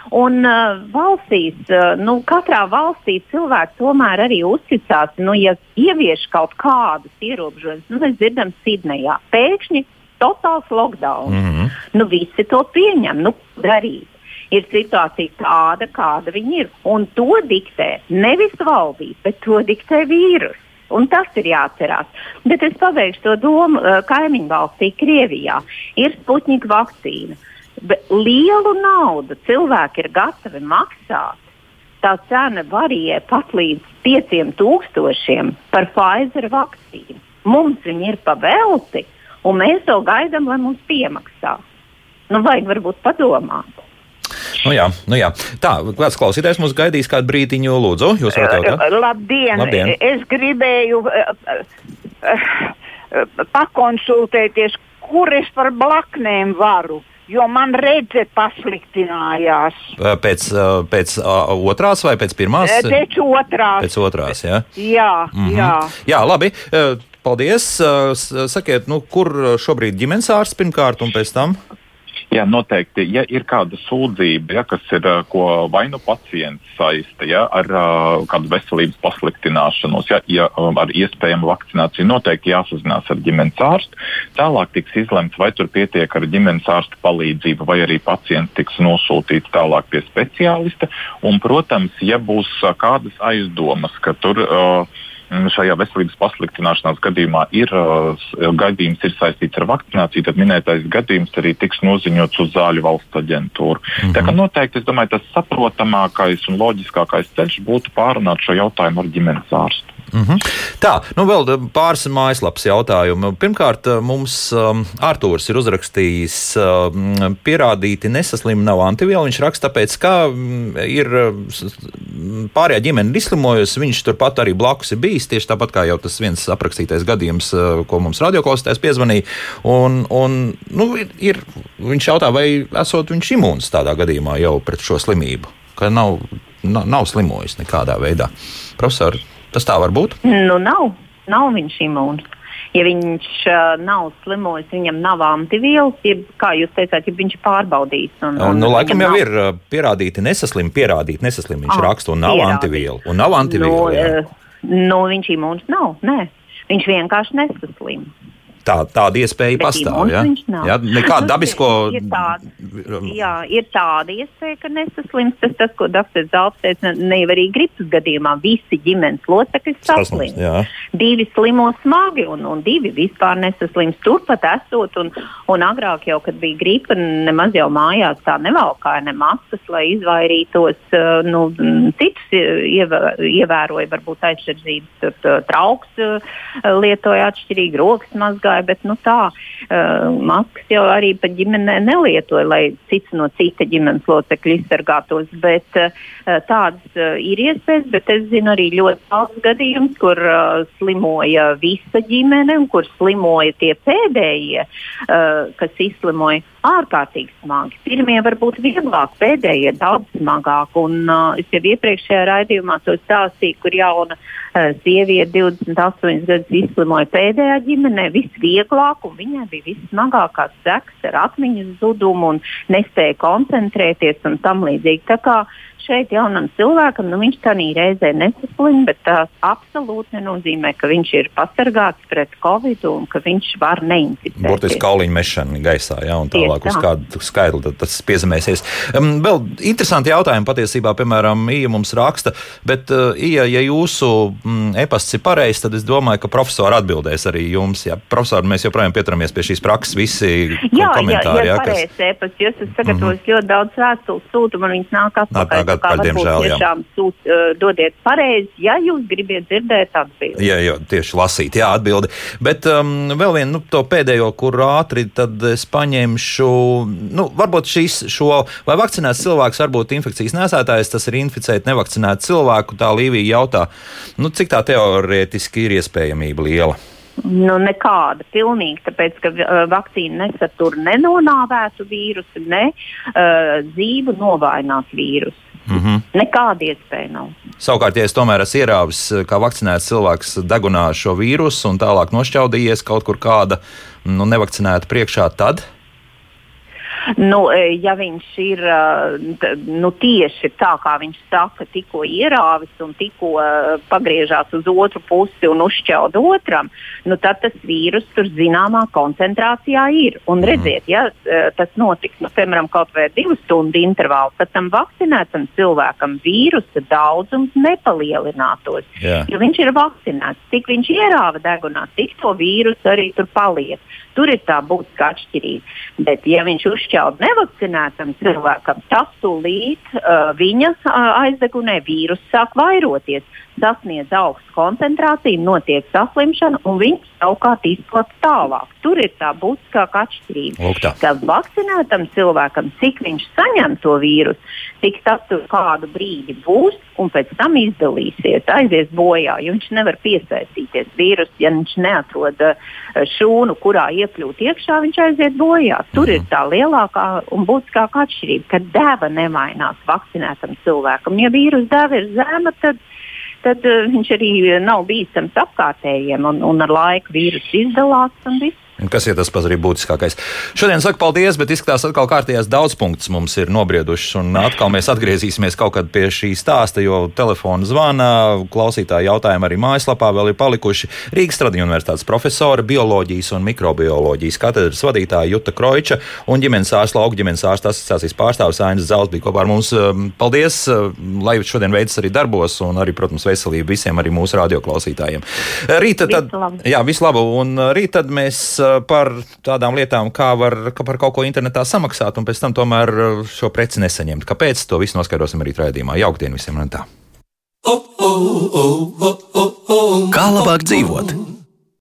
Un uh, valstīs, uh, nu, katrā valstī cilvēki tomēr arī uzticās, nu, ja ievieš kaut kādus ierobežojumus. Nu, mēs dzirdam, Sidnejā pēkšņi totāls lockdown. Mm -hmm. Nu, visi to pieņem. Nu, darīt. Ir situācija tāda, kāda viņa ir. Un to diktē nevis valdība, bet to diktē vīrus. Un tas ir jāatcerās. Bet es pabeigšu to domu uh, kaimiņu valstī, Krievijā. Ir Sputņika vakcīna. Uh, lielu naudu cilvēki ir gatavi maksāt. Tā cena varijē pat līdz 5000 par Pfizer vakcīnu. Mums viņi ir pavelti, un mēs to gaidām, lai mums piemaksā. Nu, vajag varbūt padomāt. Nu jā, nu jā. Tā, kāds klausītājs mums gaidīs kādu brīdiņu, lūdzu, jūs varat jautāt? Labdien! Labdien. Es gribēju uh, uh, pakonsultēties, kur es par blaknēm varu jo man redze pasliktinājās. Pēc, pēc otrās vai pēc pirmās? Pēc otrās. Pēc otrās, jā. Jā, mm -hmm. jā. jā labi. Paldies. Sakiet, nu, kur šobrīd ģimenes ārsts pirmkārt un pēc tam? Jā, noteikti. Ja ir kāda sūdzība, ja, kas ir ko vai nu pacients saista ja, ar kādu veselības pasliktināšanos, ja, ja, ar iespējamu vakcināciju, noteikti jāsazinās ar ģimenes ārstu. Tālāk tiks izlemts, vai tur pietiek ar ģimenes ārsta palīdzību, vai arī pacients tiks nosūtīts tālāk pie speciālista. Un, protams, ja būs kādas aizdomas, ka tur uh, šajā veselības pasliktināšanās gadījumā ir uh, gadījums ir saistīts ar vakcināciju, tad minētais gadījums arī tiks noziņots uz zāļu valsts aģentūru. Mm -hmm. Tā kā noteikti domāju, tas saprotamākais un loģiskākais ceļš būtu pārunāt šo jautājumu ar ģimenes ārstu. Mm -hmm. Tā, nu vēl pāris mājaslapas jautājumu. Pirmkārt, mums um, Artūrs ir uzrakstījis, um, pierādīti nesaslimu nav antivielu. Viņš raksta, tāpēc, ka um, ir pārējā ģimene izslimojusi, viņš turpat arī blakus ir bijis, tieši tāpat kā jau tas viens aprakstītais gadījums, uh, ko mums radioklausītājs piezvanīja. Un, un, nu, ir, ir, viņš jautā, vai esot viņš imūns tādā gadījumā jau pret šo slimību, ka nav, nav, nav slimojis nekādā veidā. Profesor, Tas tā var būt? Nu, nav. Nav viņš imūns. Ja viņš uh, nav slimojis, viņam nav antivielas, jeb, kā jūs teicāt, ja viņš ir pārbaudījis. Un, un, nu, laikam jau nav... ir uh, pierādīti nesaslim, pierādīti nesaslim. Viņš ah, raksta un nav pierādīt. antivielu. Un nav antivielu. Nu, uh, nu, viņš imūns nav. Nē. Viņš vienkārši nesaslim. Tā, tāda iespēja Bet pastāv. Ja? Ja? Nekāda nu, dabisko. Ir tāda, jā, ir tāda iespēja, ka nesaslims. Tas, tas ko dr. Zalps teica, ne jau arī gripas gadījumā visi ģimenes locekļi saslims. Divi slimo smagi un, un divi vispār nesaslims. Turpat esot un, un agrāk jau, kad bija gripa, nemaz jau mājās tā nevalkāja ne maskas, lai izvairītos. Uh, nu, citus ievēroja varbūt aizsardzības trauks, uh, lietoja atšķirīgi rokas mazgā nemazgāja, bet nu, tā uh, maskas jau arī pa ģimenē nelietoja, lai cits no cita ģimenes locekļa izsargātos. Bet uh, tādas uh, ir iespējas, bet es zinu arī ļoti daudz gadījumus, kur uh, slimoja visa ģimene un kur slimoja tie pēdējie, uh, kas izslimoja ārkārtīgi smagi. Pirmie var būt vieglāk, pēdējie daudz smagāk. Un, uh, es jau iepriekšējā raidījumā to stāstīju, kur jauna sieviete 28 gadus izslimoja pēdējā ģimenē visvieglāk, un viņai bija vissmagākās sekas ar atmiņas zudumu un nespēja koncentrēties un tam līdzīgi. Tā kā šeit jaunam cilvēkam, nu, viņš tādā reizē nesaslim, bet tas absolūti nenozīmē, ka viņš ir pasargāts pret covid un ka viņš var neinficēt. Burtiski kauliņu mešana gaisā, jā, un tālāk uz kādu skaidru tas piezemēsies. Um, vēl interesanti jautājumi patiesībā, piemēram, Ija mums raksta, bet, uh, Ija, ja jūsu mm, e-pasts ir pareizs, tad es domāju, ka profesori atbildēs arī jums. Jā, profesori, mēs joprojām pieturamies pie šīs prakses, visi jā, komentāri. Jā, jā, jā kas... e-pasts, jūs esat sagatavojis mm -hmm. ļoti daudz vēstules sūtu, man viņas nāk atpakaļ. Nāk atpakaļ, diemžēl. Tiešām sūt, uh, dodiet pareizi, ja jūs gribat dzirdēt atbildi. Jā, jā, tieši lasīt, jā, atbildi. Bet um, vēl vienu nu, to pēdējo, kur ātri tad es paņemšu, nu, varbūt šīs, šo, vai vakcinēts cilvēks var būt infekcijas nesētājs, tas ir inficēt nevakcinētu cilvēku, tā Līvija jautā, nu, cik tā teorētiski ir iespējamība liela? Nu, nekāda, pilnīgi, tāpēc, ka uh, vakcīna nesatur ne nonāvētu vīrusu, ne uh, dzīvu novājinātu vīrusu. Mm -hmm. Nekāda iespēja nav. Savukārt, ja es tomēr esmu ierāvis, kā vakcinēts cilvēks degunā šo vīrusu un tālāk nošķaudījies kaut kur kāda nu, nevakcinēta priekšā, tad Nu, e, ja viņš ir e, nu, tieši tā, kā viņš saka, tikko ierāvis un tikko e, pagriežās uz otru pusi un uzšķaud otram, nu, tad tas vīrus tur zināmā koncentrācijā ir. Un mhm. redziet, ja tas notiks, nu, piemēram, kaut vai divu stundu intervālā, tad tam vakcinētam cilvēkam vīrusa daudzums nepalielinātos. Yeah. Jo viņš ir vakcinēts. Cik viņš ierāva degunā, tik to vīrusu arī tur paliek. Tur ir tā būtiska atšķirība. Bet, ja viņš uzšķaud nevakcinētam cilvēkam, tas tūlīt uh, viņa uh, aizdegunē vīrusu sāk vairoties sasniedz augstu koncentrāciju, notiek saslimšana, un viņš savukārt izplatīts tālāk. Tur ir tā būtiskākā atšķirība. Ka vakcinētam cilvēkam, cik viņš saņem to vīrusu, cik tas tur kādu brīdi būs, un pēc tam izdalīsies, aizies bojā, jo viņš nevar piesaistīties vīrusu, ja viņš neatrod eh, šūnu, kurā iekļūt iekšā, viņš aiziet bojā. Tur mhm. ir tā lielākā un būtiskākā atšķirība, ka deva nemainās vakcinētam cilvēkam. Ja vīrusu deva ir zema, tad tad uh, viņš arī nav bīstams apkārtējiem un, un ar laiku vīrusu izdalās un viss. Kas ir tas pats arī būtiskākais? Šodien saku paldies, bet izskatās, ka atkal kārtējās daudz punktus mums ir nobriedušas. Un atkal mēs atgriezīsimies kaut kad pie šī stāsta, jo telefona zvana, klausītāji jautājumi arī mājaslapā vēl ir palikuši. Rīgas Tradiņu universitātes profesora, bioloģijas un mikrobioloģijas katedras vadītāja Juta Kroiča un ģimenes ārsta lauka ģimenes ārsta asociācijas pārstāvis Ainas Zels bija kopā ar mums. Um, paldies, uh, lai šodien veids arī darbos un arī, protams, veselību visiem arī mūsu radioklausītājiem. Rīt tad, jā, visu labu, un uh, rīt tad mēs par tādām lietām, kā var kā par kaut ko internetā samaksāt, un pēc tam tomēr uh, šo preci nesaņemt. Kāpēc? To visu noskaidrosim arī raidījumā. Jauktdien visiem! Kā labāk dzīvot?